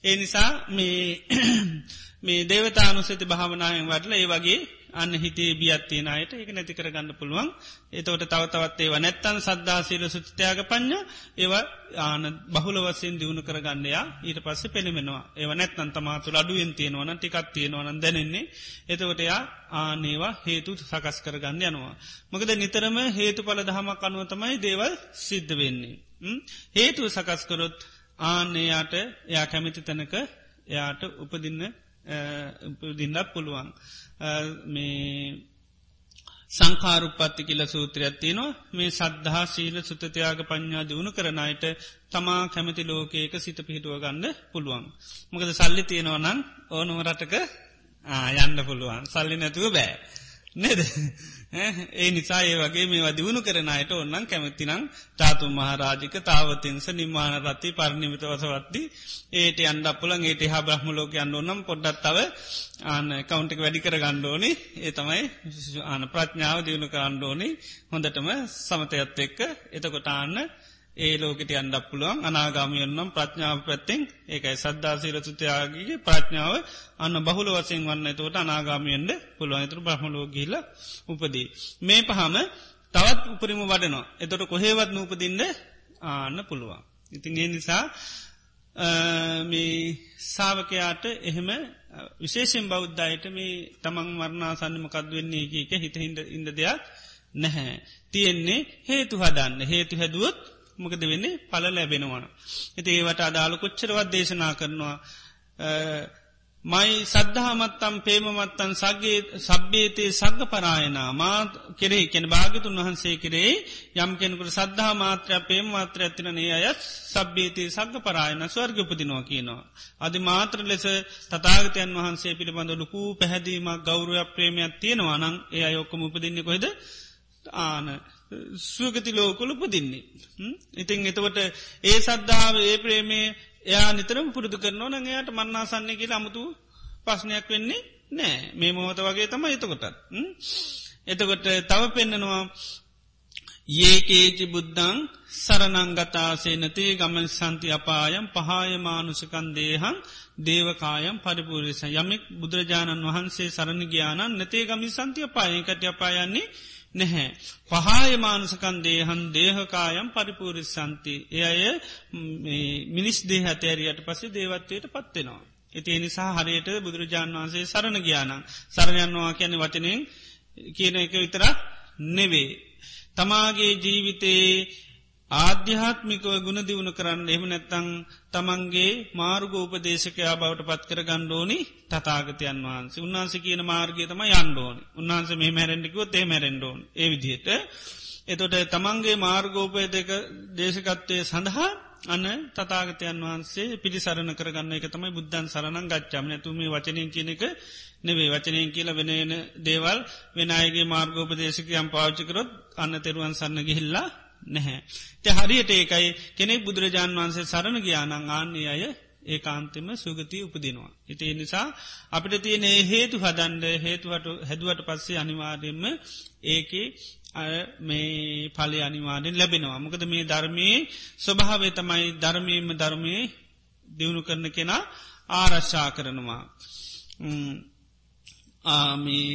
Speaker 1: ඒ නිසා මේ මේ දේවතානුසති භාවනායෙන් වටල ඒ වගේ අන්න හිතේ බියත්තියෙන අයට ඒක නැති කර ගන්න පුළුවන් ඒතවට තවතවත් ඒව නැත්තන් සද්ධාසීල සුතිත්‍යයාග පඥ ඒව ආන බහුල වසයෙන් දියුණු කරගන්නයා ඊට පස්ස පෙළමෙනවා ඒව නැත්නන් තමාතුළ අඩුවෙන් තියෙනවන ටිකත් තියෙනවන දැනෙන්නේ එතකොටයා ආනේවා හේතු සකස් කරගන්න යනවා. මකද නිතරම හේතු පල දහමක් අනුවතමයි දේවල් සිද්ධ වෙන්නේ. හේතුව සකස්කරොත් ආනයාට එයා කැමිති තැනක එයාට උපදින්න දින්නත් පුළුවන්. මේ සංකාරුපත්ති කියල සූත්‍රයක් තියනවා මේ සද්ධහා සීල සුතතියාග පඥ්ඥා දියුණු කරනයට තමා කැමති ලෝකයක සිත පිහිටුව ගන්න පුළුවන්. මොකද සල්ලි තියෙනවනන් ඕනුව රටක යන්න පුළුවන් සල්ලි නැතුව බෑ. නෙද ඒ නිසා ඒ වගේ මේ දියුණු කරනයට ඔන්නන් කැමතිනම් ටාතු මහරාජික තාවතින්ස නිර්මාණ රත්ති පරිණිමිත වසවත්ති. ඒට අන්ඩ පුලන් ඒට හා බ්‍රහ්මලෝක අන්න ඔන්නම් පොඩ්ඩත්තව ආන කවුන්ටික වැඩි කර ගණ්ඩෝනි ඒ තමයි ආන ප්‍රඥාව දියුණු කරණ්ඩෝනි හොඳටම සමතයත් එක්ක. එතකොටාන්න ඒ ලෝකට අන්ඩක් පුළුවන් අනාගාමියන්නම් ප්‍රඥාව පැත්තෙන් ඒකයි සද්ධාසීර සුතයාගේ ප්‍රඥාව අන්න බහුල වසයෙන් වන්න තෝට අනාගාමියෙන්ට පුළුවන් තුර බ්‍රහමලෝ ගිල්ල උපදී. මේ පහම තවත් උපරිම වඩනවා. එතොට කොහේවත් නූපදින්න ආන්න පුළුවන්. ඉතින් ඒ නිසා මේ සාාවකයාට එහෙම විශේෂෙන් බෞද්ධයට මේ තමන් මරණාසන්නමකද වෙන්නේ එක හිත හිද ඉද දෙයක් නැහැ. තියෙන්නේ හේතු හදන්න හේතු හැදුවත් මොකද වෙන්නේ පල ලැබෙනවන. ඇති ඒවට අදාළ කොච්චරවත් දේශනා කරනවා. මයි සද්ධහමත්තම් පේමමත්තන් සගේ සබ්බේතේ සග්ග පරායනා මා කෙරෙහි කෙන භාගතුන් වහන්සේ කෙරේ යම් කෙනෙකුට සද්ධහා මාත්‍රය පේම මාත්‍ර ඇතින ඒ අයත් සබ්බේතේ සග්ග පරායන ස්වර්ගපතිනවා කියනවා. අධි මාත්‍ර ලෙස තතාගතයන් වහන්සේ පිළිබඳ ලොකූ පැහැදීමක් ගෞරවයක් ප්‍රේමයක් තියෙනවා නං ඒ අයොක්කම උපදින්නේ කොහෙද ආන සුවගති ලෝකොල පුදින්නේ. ඉතිං එතවට ඒ සද්ධාව ඒ ප්‍රේමේ එයා නිතරම පුරුදු කරනවා නං එයාට මන්නාසන්නේ කියල අමුතු පස්්නයක් වෙන්නේ නෑ මේ මොහොත වගේ තම එතකොටත්. එතකොට තව පෙන්න්නනවා ඒකේචි බුද්ධං සරනංගතාසේ නතිේ ගමන් සන්ති අපායම් පහායමානුසකන් දේහන් දේවකායම් පරිපුරස යමෙක් බුදුරජාණන් වහන්සේ සරණ ගානන් නතේ ගමි සන්තිය පායකට අපායන්නේ නැහැ. පහායමානුසකන් දේහන් දේහකායම් පරිපූරිස් සන්ති. එය අය මිනිස් දේහ ඇතෑරියට පසේ දේවත්වයට පත්වෙනවා. ඇති නිසා හරියට බුදුරජාණන් වහන්සේ සරණ ගානන් සරණයන්නවා කියන වචනයෙන් කියන එක විතරක් නෙවේ. තමාගේ ජීවිතයේ ආධ්‍යාත්මිකව ගුණ දියුණු කරන්න එහම නැත්තං තමන්ගේ මාර්ගෝපදේශකයා බවට පත් කර ගණ්ඩෝනි තතාගතයන් වහන්සේ. උන්හන්ස කියන මාර්ගය තම යන්ඩෝනි උන්හන්ස මේ මැරෙන්ඩිකුව තේ මැරෙන්ඩෝන් ඒ විදිහයට එතොට තමන්ගේ මාර්ගෝපය දෙක දේශකත්වය සඳහා අන්න තතාගතයන් වහන්සේ පිළිසරණ කරගන්න එක තමයි බුද්ධන් සරණන් ගච්චාම නැතුම වචනින් කියන එක නෙවේ වචනයෙන් කියල වෙනන දේවල් වෙනයගේ මාර්ගෝපදේශකයම් පාච්චිකරොත් අන්න තෙරුවන් සන්න ගිහිල්ලා නැහැ. ත හරියට ඒකයි කෙනෙක් බුදුරජාණන් වහන්සේ සරණ ගියානං ආන්නේ අය ඒ කාන්තෙම සුගතිය උපදිනවා. ඉතිේ නිසා අපිට තියෙන හේතු හදන්ඩ හේතුවට හැදුවට පස්සේ අනිවාර්යෙන්ම ඒකේ මේ පලි අනිවාරෙන් ලැබෙනවා. මොකද මේ ධර්මයේ ස්වභාවේ තමයි ධර්මයම ධර්මය දියුණු කරන කෙනා ආරශ්ා කරනවා. ආමී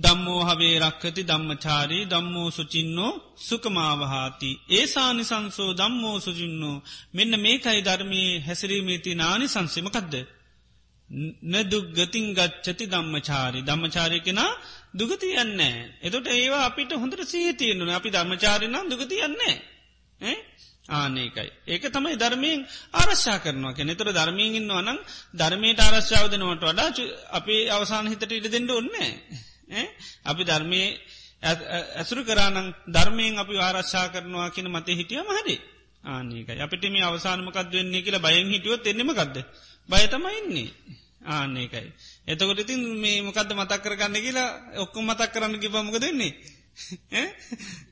Speaker 1: දම්මෝ හවේ රක්කති දම්මචාරී දම්මෝ සුචින්නෝ සුකමාවහාති. ඒසානි සංසෝ දම්මෝ සුජින්නෝ මෙන්න මේකයි ධර්මයේ හැසිරීමේති නානි සංසමකදද. නදුක් ගතින් ගච්චති දම්මචාරි දම්මචාරය කෙනා දුගති යන්නේ. එතොට ඒවා අපිට හොඳට සීතියනුන අපි ධර්මචාරිනම් දුගති යන්නේ. ආනකයි. ඒක තමයි ධර්මයෙන් ආරශ්ා කරනවා කෙනෙ තර ධර්මයෙන් ඉන්නවනම් ධර්මයට ආරශ්ාවදනවට වඩා අපි අවසාන හිතට ඉඩ දෙෙන්ඩ ඔන්නේ. අපි ධර්මය ඇසුරු කරානං ධර්මයෙන් අපි ආරශ්ා කරනවා කියන මතේ හිටිය මහදේ ආනකයි අපිට මේ අවසානමකක් වෙන්නේ කියලා බයෙන් හිටියොත් එන්නෙමකක්ද බයතමයින්නේ ආනකයි එතකොට ඉතින් මේ මොකක්ද මතක් කරගන්න කියලා ඔක්කොම මතක් කරන්න කිබමක දෙන්නේ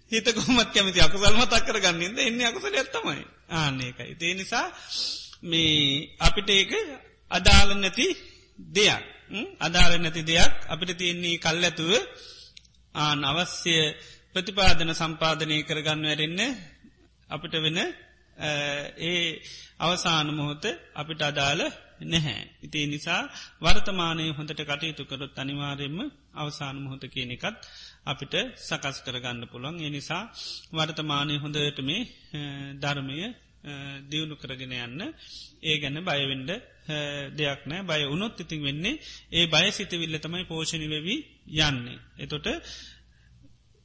Speaker 1: හිත කොමත් කැමති අකුසල් මතක් කරගන්නද එන්න අකුසල ඇත්තමයි ආනකයි ඒ නිසා මේ අපිට ඒක අදාළ නැති දෙයක්. අදාර නැති දෙයක්. අපිට තියන්නේ කල් ඇතුව ආන අවශ්‍ය ප්‍රතිපාදන සම්පාධනය කරගන්න වැරෙන්න අපිට වෙන ඒ අවසාන මොහොත අපිට අදාළ නැහැ. ඉතිේ නිසා වර්තමානය හොඳට කටයුතු කරොත් අනිවාරයෙන්ම අවසාන මොහොත කියන එකත් අපිට සකස් කරගන්න පුළොන් එනිසා වර්තමානය හොඳට මේ ධර්මය දියුණු කරගෙන යන්න ඒ ගැන බයවෙන්ඩ දෙයක් නෑ බය උනොත් ඉතින් වෙන්නේ ඒ බය සිතවිල්ල තමයි පෝෂණි වෙවී යන්නේ. එතොට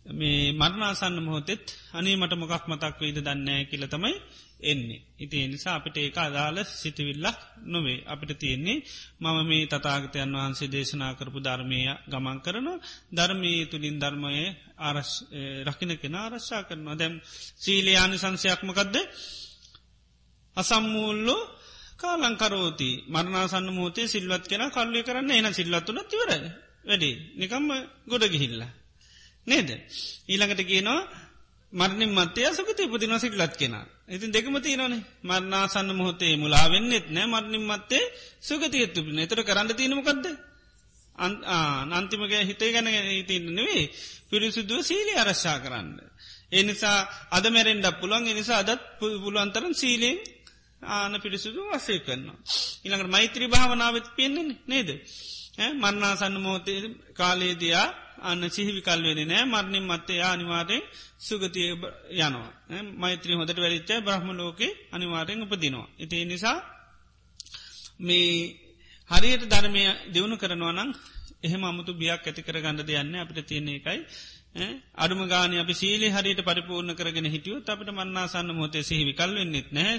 Speaker 1: මේ මරණාසන්න මොහොතෙත් අනේ මට මොකක් මතක් වේද දන්නෑ කියල තමයි එන්නේ. ඉති නිසා අපිට ඒක අදාළ සිතවිල්ලක් නොවේ. අපිට තියෙන්නේ මම මේ තතාගතයන් වහන්සේ දේශනා කරපු ධර්මය ගමන් කරන ධර්මී තුළින් ධර්මය රකින කෙන ආරශ්ා කරනවා දැම් සීලයානි සංසයක්මකක්ද අසම්මූල්ලෝ කාලංකරෝති මරණසන්න මෝතේ සිල්වත් කෙන කල්ලි කරන්න එන සිල්ලත්තුන තිවර වැඩි නිකම්ම ගොඩ ගිහිල්ලා. නේද. ඊළඟට කියනවා මරණින් මත්තය සුගති පුතින සිටලත් කෙන. ඉතින් දෙකම තියනනේ මරණාසන්න මොහොතේ මුලාවෙන්නෙත් නෑ මරණින් මත්තේ සුගතියත්තු නතර කරන්න තියනමකක්ද. අන්තිමගේ හිතේ ගැන හිතන්න නෙවේ පිරිසුදුව සීලි අරශ්ා කරන්න. එනිසා අද මැරෙන්ඩ පුළුවන් එනිසා අදත් පුළුවන්තරන් සීලෙන් ආන පිරිසුදු වසේ කරනවා. ඉළඟට මෛත්‍රී භාවනාවත් පෙන්න්නේ නේද. මරණාසන්න මෝතේ කාලේදයා අන්න සිහිවි කල්වෙන නෑ මරණින් මත්තේ අනිවාරයෙන් සුගතිය යනවා. මෛත්‍රී හොඳට වැලිච්ච බ්‍රහ්ම ලෝකේ අනිවාරයෙන් උපදිනවා. ඉති නිසා මේ හරියට ධර්මය දෙවුණු කරනවනං එහෙම අමුතු බියක් ඇති කර ගණඩ දෙයන්න අපිට තියන්නේ එකයි අඩුම ගාන අපි සීලි හරියට පරිපූර්ණ කරගෙන හිටියෝ අපට මන්නාසන්න මොතේ සිහිවි කල් වෙන්නෙත් නැහැ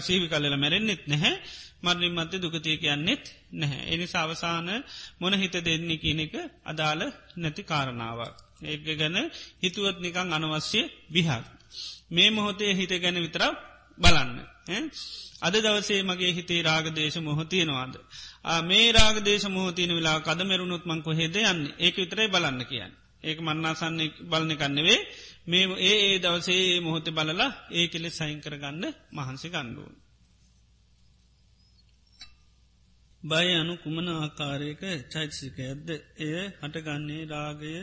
Speaker 1: සීවි කල්ලල මැරෙන්න්නෙත් නැහැ මරණින් මත්තේ දුකතිය කියන්නෙත් නැහැ. එනි සවසාන මොන හිත දෙන්නේ කියන එක අදාළ නැති කාරණාවක්. ඒක ගැන හිතුවත් නිකං අනවශ්‍ය විහක්. මේ මොහොතේ හිත ගැන විතරක් බලන්න. අද දවසේ මගේ හිතේ රාගදේශ මොහොතියනවාද. මේ රාගදේශ මොහතින වෙලා කද මෙරුණුත් මං කොහෙද යන්න ඒක විතරයි බලන්න කියන්න. ඒක මන්නාසන්නේ බලන කන්නෙවේ මේ ඒ ඒ දවසේ මොහොත බලලා ඒ කෙලෙ සයින් කරගන්න මහන්සි ගණ්ඩුවන්. බය අනු කුමන ආකාරයක චෛතසිකයද්ද එය හටගන්නේ රාගය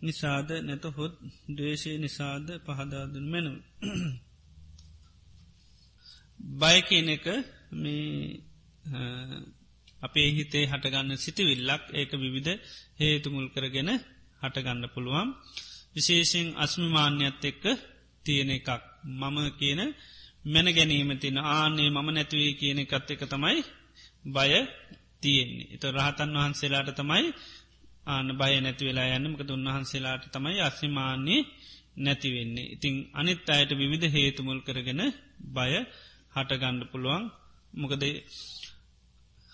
Speaker 1: නිසාද? නැත හොත් දේශය නිසාද පහදාදුන් මැනව. බය කියන එක මේ අපේ හිතේ හටගන්න සිටිවිල්ලක්. ඒක විවිධ හේතුමුල් කරගෙන හටගන්න පුළුවන්. විශේෂෙන් අස්මිමාන්‍යත් එක්ක තියෙන එකක්. මම කියන මැන ගැනීම තින ආනේ මම නැතිවේ කියන එකත් එක තමයි බය තියෙන්නේ. එත රහතන් වහන්සේලාට තමයි ආන බය නැති වෙලා යන්නමක උන්වහන්සේලාට තමයි අස්මිමාන්නේ නැතිවෙන්නේ ඉතිං අනිත් අයට විවිධ හේතුමුල් කරගෙන බය හටගණ්ඩ පුළුවන්. මොකද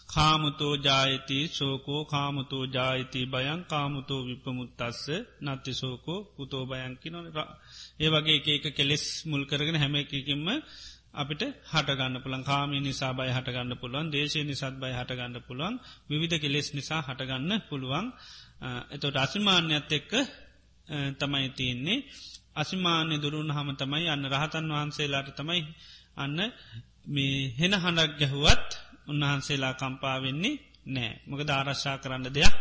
Speaker 1: කාමුතෝ ජායති සෝකෝ කාමුතෝ ජායිති බයන් කාමුතෝ විපමුත්තස්ස නත්ති සෝකෝ පුතෝ බයන්කි නොන ඒ වගේ ඒක කෙලෙස් මුල් කරගෙන හැම එකකින්ම අපිට හටගන්න පුළන් කාමී නිසා බයි හටගන්න පුළුවන්. දේශය නිසාත් බයි හටගන්න පුළුවන්. විවිධ කෙලෙස් නිසා හටගන්න පුළුවන්. එතොට අසිමාන්‍යත් එක්ක තමයි තියෙන්නේ. අසිමාන්‍ය දුරුන් හම තමයි අන්න රහතන් වහන්සේලාට තමයි අන්න මේ හෙන හඬක් ගැහුවත් උන්වහන්සේලා කම්පාවෙන්නේ නෑ මොක ධාරශ්ා කරන්න දෙයක්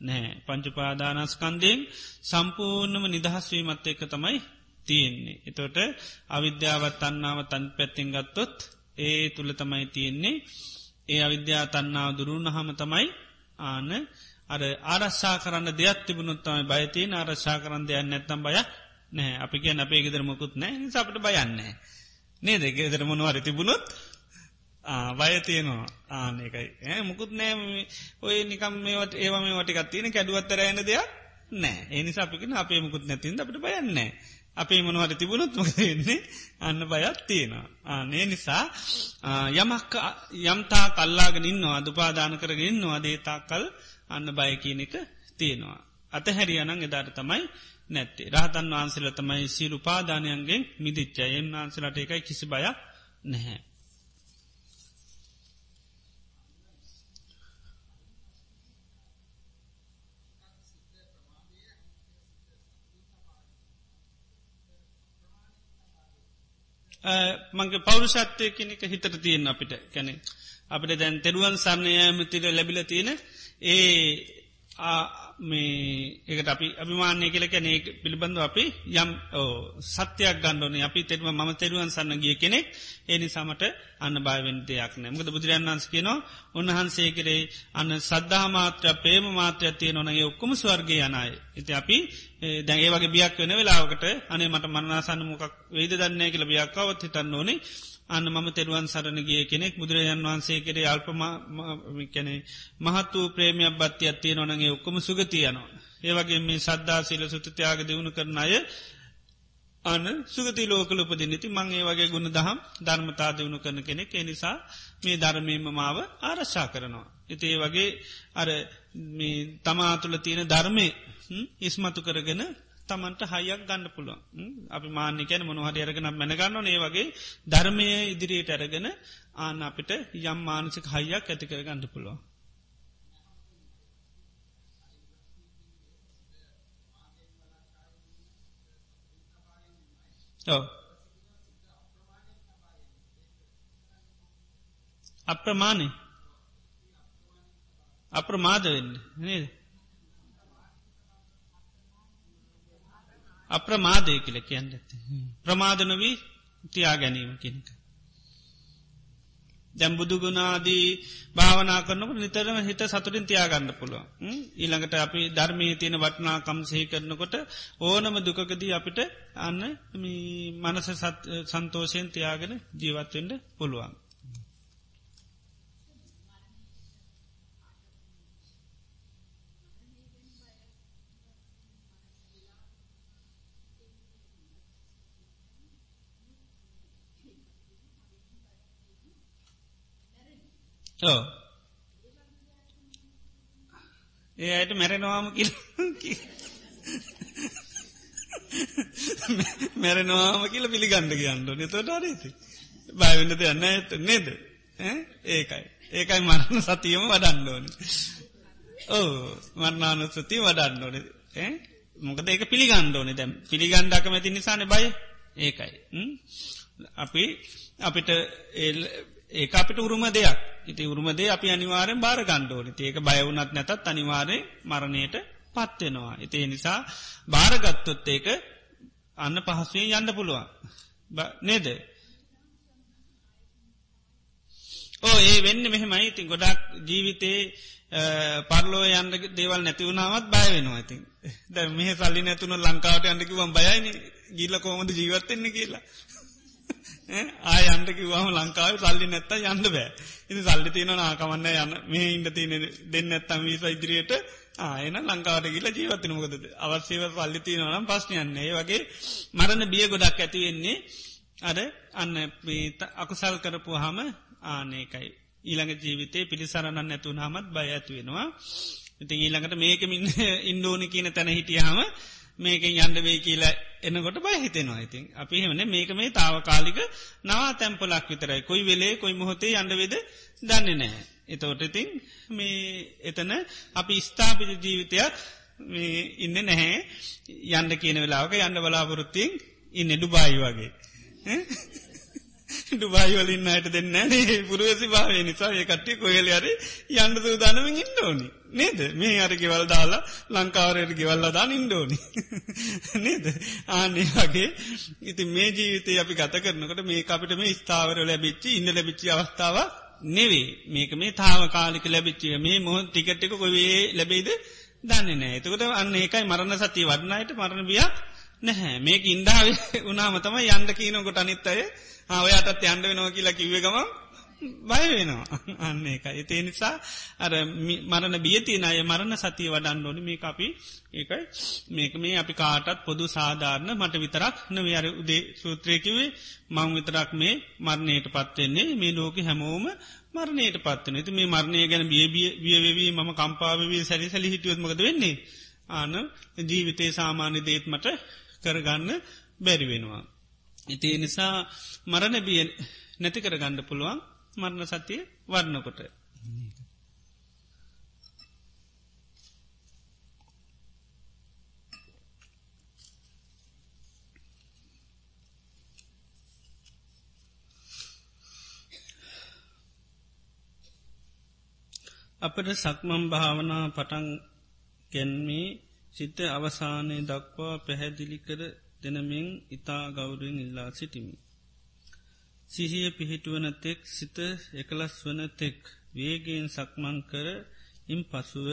Speaker 1: නෑ පංචුපාදානස්කන්දයෙන් සම්පූර්ණම නිදහස්වීමත් එක තමයි තියෙන්නේ. එතොට අවිද්‍යාවත් තන්නාව තන් පැත්තිෙන් ගත්තොත් ඒ තුළ තමයි තියෙන්නේ. ඒ අවිද්‍යා තන්නාව දුරුණ හම තමයි ආන අර ආරශ්ා කරන්න දෙයක් තිබුණොත්තමයි බයතින් ආරශ්ා කරන්න දෙයක් නැත්තම් බය නෑ අපි කිය අපේ ගෙදර මොකුත් නෑ සපට බයන්නේ. නේ දෙ ගෙදර මොනවර තිබුණොත් වය තියනවා. ආන එකයි ඒ මුකුත් නෑ ඔය නිකම් මේට ඒව මේ වටිකත් තියෙන කැඩුවත්තර ඇන දෙයක් නෑ ඒනි අපිකෙන අපේ මුකුත් නැතින් අපට බයන්නේ අපේ මොනවට තිබුණොත් මොකදන්නේ අන්න බයත් තියෙනවා. ආනේ නිසා යමක් යම්තා කල්ලාගෙන ඉන්නවා දුපාදාන කරගෙන ඉන්නවා දේතා කල් අන්න බය කියන එක තියෙනවා. අතහැරියනං එදාට තමයි නැත්තේ. රහතන් වහන්සේල තමයි සීලු පාදානයන්ගෙන් මිදිච්චා. එන් වහන්සලට එකයි කිසි බයක් නැහැ. මගේ පෞරුෂත්වය කෙනෙක හිතට තියෙන් අපිට කැනෙ අපිට දැන් තෙරුවන් සරණයමතිර ලැබිල තියෙන ඒ මේ ඒකට අපි අභිමානය කියල කැනෙ පිළිබඳව අපි යම් සත්‍යයක් ගණ්ඩෝන අපි තෙරුව ම තෙරුවන් සන්න ගිය කෙනෙක්. ඒනි සමට අන්න බයවෙන් දෙයක් නෑ. මකද බුදුරන් වන්ස් කියනවා උන්වහන්සේ කරේ අන්න සද්ධා මාත්‍ර පේම මාත්‍රයක් තිය නොනගේ ඔක්කොම ස්වර්ගය යනයි. ඉති අපි දැගේ වගේ බියක් වෙන වෙලාවකට අනේ මට මරනාසන්න මොකක් වේද දන්නේ කියල බියක්කාවත් හිටන්න ඕනේ. අන්න මම තෙරුවන් සරණගේ කෙනෙක් බුදුරජන් වහන්සේ කරේ අල්පමකැනෙ මහත් වූ ප්‍රේමයක් බත්ති අත්තිය නොනගේ ඔක්කොම සුගතියනවා. ඒවගේ මේ සද්ධා සිල සුතතියාග දියුණු කරන අය අන සුගති ලෝකල උපදිනති මං ඒ වගේ ගුණ දහම් ධර්මතා දියුණු කරන කෙනෙක් එනිසා මේ ධර්මීම මාව ආරශ්ා කරනවා. එති ඒ වගේ අර තමා තුළ තියෙන ධර්මය ඉස්මතු කරගෙන තමන්ට හයියක් ගන්න පුළුවන්. අපි මාන්‍යකැන මොනහට අරගෙන මැනගන්න ඒ වගේ ධර්මය ඉදිරියට ඇරගෙන ආන අපිට යම් මානසික හයියක් ඇතිකර ගන්න පුළුවන්. අප්‍රමාණය අප්‍රමාද වෙන්න. නේද? අප්‍රමාදය කියල කියන්න. ප්‍රමාදනවී තියා ගැනීම කෙනෙක දැම් බුදුගුණාදී භාවනා කරනකට නිතරම හිත සතුටින් තියාගන්න පුළුව ඊළඟට අපි ධර්මී තියෙන වටනාකම් සහි කරනකොට ඕනම දුකකදී අපිට අන්න මනස සන්තෝෂයෙන් තියාගෙන ජීවත්වෙන්ට පුළුවන්. ඕ ඒ අයට මැරෙනවාම කිය මැරෙනවාම කියල පිළිගණඩ කියන්නඩ නතොට අරේති බයවෙන්නද යන්න ඇත නේද? ඒකයි. ඒකයි මරණ සතියම වඩන්න ඕන. ඕ මරණානුස්සති වඩන්න ඕන. මොකද ඒක පිළිගණ්ඩ ඕනෙ දැම් පිළිගණ්ඩක් මැති නිසාන බයි. ඒකයි. අපි අපිට ඒ අපිට උරුම දෙයක් ඉති උරුමදේ අපි අනිවාරෙන් බාර ගණ්ඩෝන ඒක බයවුනත් නැතත් අනිවාරය මරණයට පත්වෙනවා. එතිේ නිසා භාරගත්තොත් ඒක අන්න පහසුවෙන් යන්න පුළුවන්. නේද. ඕ ඒ වෙන්න මෙහෙමයි ඉතින් ගොඩක් ජීවිතේ පරලෝ යන්න දේවල් නැතිවුණාවත් බය වෙනවා ඉතින් ද මෙහ සල්ලි නැතුන ලංකාවට අන්නකිවම් බයයින ගිල්ල කොමද ජීවත්තෙන්නේ කියලා ආය අන්ට කිවවාම ලංකාව සල්ලි නැත්ත යන්න බෑ. ඉති සල්ලි තියෙන නාකමන්න යන්න. මේ ඉන්ට තියෙන දෙන්න ඇත්තම් වීස ඉදිරියට. ආයන ලංකාවට කියල ජීවත්තන මොකද? අවශ්‍යව පල්ලි තියෙනවනම් පස්්නයන්නේ වගේ මරණ බිය ගොඩක් ඇතිවෙන්නේ අර අන්න අකුසල් කරපු හම ආනේකයි ඊළඟ ජීවිතේ පිළිසරණන්න නැතුන් හමත් බය ඇතිවෙනවා ඉතින් ඊළඟට මේකමින් ඉන්දෝනි කියන තැන හිටියහම මේකෙන් යන්ඩවේ කියලා එන්නකොට බය හිතෙනවා. ඉතින් අපි හෙමන මේක මේ තාවකාලික නවා තැම්පලක් විතරයි. කොයි වෙලේ කොයි මොහොතේ අන්ඩවෙද දන්නේ නෑ. එතවට ඉතින් මේ එතන අපි ස්ථාපිත ජීවිතයක් ඉන්න නැහැ. යන්ඩ කියන වෙලාවක යන්න බලාපොරොත්තියෙන් ඉන්න ඩුබායි වගේ. ඩුබායිවලින් අයට දෙන්න නේ. පුරුවසි භාවය නිසා ඒ කට්ටි කොහල අර යන්න සූදානමින් ඉන්න ඕනි. නේද? මේ අර ගෙවල් දාලා ලංකාවරයට ගෙවල්ල දාන ඉන්ඩෝනි නේද? ආනේ වගේ ඉති මේ ජීවිතය අපි ගත කරනකට මේ අපිට මේ ස්ථාවර ලැබිච්චි ඉන්න ලැබිච්චි අවස්ථාව නෙවේ මේක මේ තාව කාලික ලැබිච්චිය මේ මොහොත් ටිකට්ටික කොවේ ලැබෙයිද දන්නේ නෑ එතකොට අන්න ඒකයි මරණ සතිය වඩනායට මරණ බියක් නැහැ. මේක ඉන්ඩාවේ උනාම තම යන්ඩ කීනකොට අනිත් අය ඔයාටත් යන්ඩ වෙනෝ කියලා කිව්ව ගම බය වෙනවා. අන්න එක එතේ නිසා අර මරණ බියතින අය මරණ සතිය වඩන්න ඕනි. මේ අපි ඒකයි මේක මේ අපි කාටත් පොදු සාධාරණ මට විතරක් නවේ අර උදේ සූත්‍රයකිවේ මං විතරක් මේ මරණයට පත්වෙන්නේ මේ ලෝක හැමෝම මරණයට පත්වන ඇති මේ මරණය ගැන බියබිය වියවී මම කම්පාවවී සැලි සැලි හිටියොත්මකද වෙන්නේ? ආන ජීවිතේ සාමාන්‍ය දේත් මට කරගන්න බැරි වෙනවා. ඉතිේ නිසා මරණ බිය නැති කර ගණ්ඩ පුළුවන්. මරණ සතිය වර්ණකොට. අපට සක්මම් භාවනා පටන් ගැන්මේ සිත අවසානය දක්වා පැහැදිලි කර දෙනමින් ඉතා ගෞරුවෙන් ඉල්ලා සිටිමි. සිහිය පිහිටුවන තෙක් සිත එකලස් වන තෙක් වේගෙන් සක්මං කර ඉම් පසුව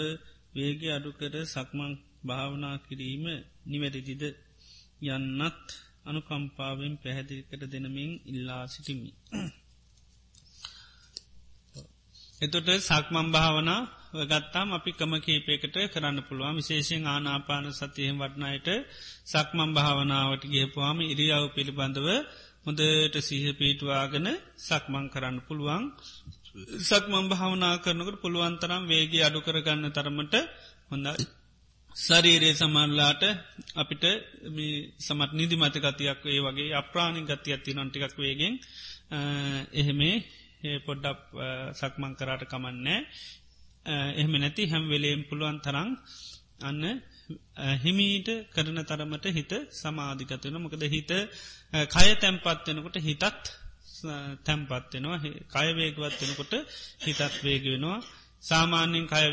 Speaker 1: වේග අඩුකර සක්මං භාවනා කිරීම නිවැරදිද යන්නත් අනුකම්පාවෙන් පැහැදිලි කර දෙනමින් ඉල්ලා සිටිමි. එතොට සක්මම් භාවනා ගත්තාම් අපි කම කීපයකට කරන්න පුළුවන් විශේෂෙන් ආනාපාන සතියෙන් වටනයට සක්මම් භාවනාවට ගේපුවාම ඉරියාව පිළිබඳව හොඳට සීහ පීටවාගෙන සක්මං කරන්න පුළුවන්. සක්මම් භාවනා කරනකට පුළුවන්තරම් වේගේ අඩු කරගන්න තරමට හොඳයි සරීරේ සමල්ලාට අපිට සමත් නිදි මතකතියක් ඒ වගේ අප්‍රාණි ගති ඇති නොන්ටිකක් වේගෙන් එහෙමේ පොඩ්ඩක් සක්මං කරාට කමන්නෑ එහෙම නැති හැම් වෙලේම් පුළුවන් තරං අන්න හිමීට කරන තරමට හිත සමාධිකත්වන මොකද හිත කය තැම්පත්වෙනකොට හිතත් තැම්පත්වෙනවා කයවේගවත් වෙනකොට හිතත් වේග වෙනවා. සාමාන්‍යෙන් කය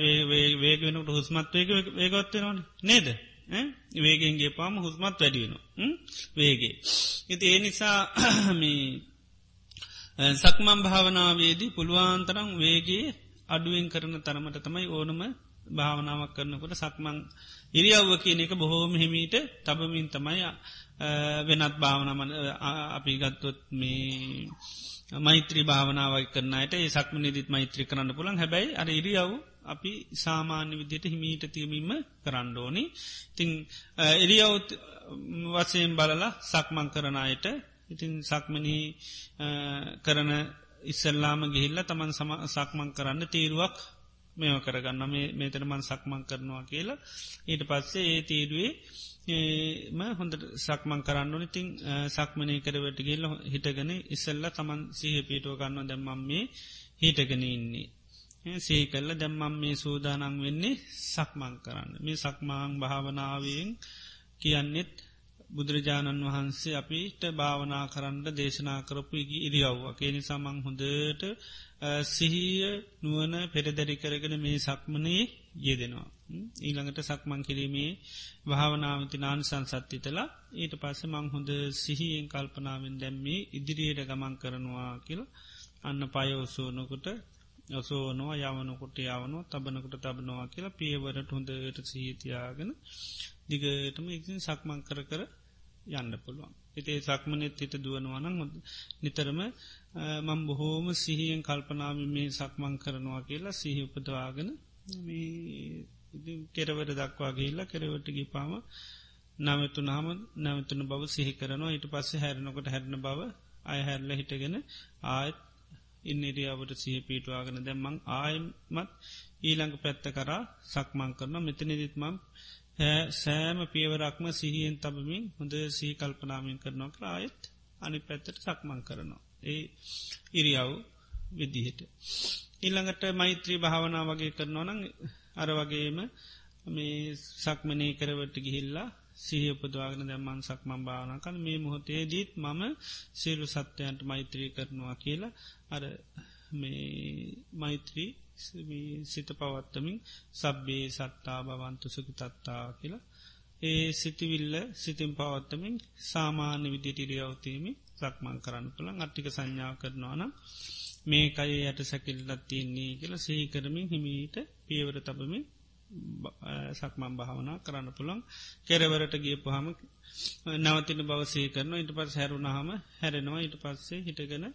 Speaker 1: වේග වෙනකට හුස්මත් වේග වේගත්වෙනවා නේද? වේගෙන්ගේ පාම හුස්මත් වැඩියෙනවා වේගේ. ඉති ඒ නිසා සක්මම් භාවනාවේදී පුළුවන්තරම් වේගේ අඩුවෙන් කරන තරමට තමයි ඕනම භාවනාවක් කරනකොට සක්මං ඉරියව්ව කියන එක බොහෝම හිමීට තබමින් තමයි වෙනත් භාවනමන අපි ගත්තොත් මේ මෛත්‍රී භාවනාවක් කරන්නට ඒ සක්ම නිදිත් මෛත්‍රී කරන්න පුළන් හැබැයි අර ඉරියව් අපි සාමාන්‍ය විදියට හිමීට තියමීම කරන්න ඕනි. ඉතිං ඉරියව් වසයෙන් බලලා සක්මං කරනයට ඉතින් සක්මනී කරන ඉස්සල්ලාම ගිහිල්ල තමන් සම සක්මං කරන්න තීරුවක් මෙම කරගන්න මේ මේතරමන් සක්මං කරනවා කියලා. ඊට පස්සේ ඒ තීරුවේ ම හොඳ සක්මං කරන්න ඉතිං සක්මනය කරවට ගේල හිටගෙන ඉස්සල්ල තමන් සහ පීටුව ගන්න දැම්මම් මේ හිටගෙන ඉන්නේ. සේ කල්ල දැම්මම් මේ සූදානං වෙන්නේ සක්මං කරන්න. මේ සක්මාං භාවනාවෙන් කියන්නෙත් බුදුරජාණන් වහන්සේ අපිට භාවනා කරන්න දේශනා කරපු ඉරියව්වා ඒ නිසාමං හොඳට සිහිය නුවන පෙරදැරි කරගෙන මේ සක්මනයේ යෙදෙනවා. ඊළඟට සක්මං කිරීමේ භාවනාවති නාන් සංසත්තිතලා ඊට පස්ස මං හොඳ සිහියෙන් කල්පනාවෙන් දැම්මේ ඉදිරියට ගමන් කරනවා කියල අන්න පයෝසෝනකොට ඔසෝනවා යවනකොට යවනෝ තබනකට තබනවා කියලා පියවරට හොඳට සහිතියාගෙන දිගටම ඉතින් සක්මං කර කර යන්න පුළුවන්. එතේ සක්මනෙත් හිත දුවනවනන් නිතරම මං බොහෝම සිහියෙන් කල්පනාව මේ සක්මං කරනවා කියලා සිහි උපදවාගෙන කෙරවර දක්වා ගේල්ලා කෙරවටගේ පාම නවතු නාම නැවතුන බව සිහි කරනවා ඊට පස්සේ හැරනකොට හැරන බව අය හැරල හිටගෙන ආයත් ඉන්නඩියාවට සහ පීටවාගෙන දැම්මං ආයමත් ඊළඟ පැත්ත කරා සක්මං කරන මෙතනිදිත්මම් සෑම පියවරක්ම සිහියෙන් තබමින් හොඳ සහි කල්පනාමින් කරනවා කරායත් අනි පැත්තට සක්මං කරනවා. ඒ ඉරියව් විදිහට. ඉල්ළඟට මෛත්‍රී භාවනා වගේ කරනවා නං අර වගේම මේ සක්මනය කරවට ගිහිල්ලා සිහිය උපදවාගෙන දැම්මන් සක්මම් භාවනා කන මේ මොහොතේ දීත් මම සියලු සත්‍යයන්ට මෛත්‍රී කරනවා කියලා අර මේ මෛත්‍රී සිත පවත්තමින් සබ්බේ සත්තා භවන්තු සුකතත්තා කියලා ඒ සිතිවිල්ල සිතින් පවත්තමින් සාමාන්‍ය විදිටිරියවතීමි සක්මං කරන්න පුළන් අට්ටික සංඥා කරනවානම් මේ කය යට සැකිල්ලත් තියන්නේ කියලා සහිකරමින් හිමීට පියවර තබමින් සක්මම් භාවනා කරන්න පුළන් කෙරවරට ගිය පහම නවතින බවසේ කරන ඉට පස් හැරුණහම හැරෙනවා. ඉට පස්සේ හිටගෙන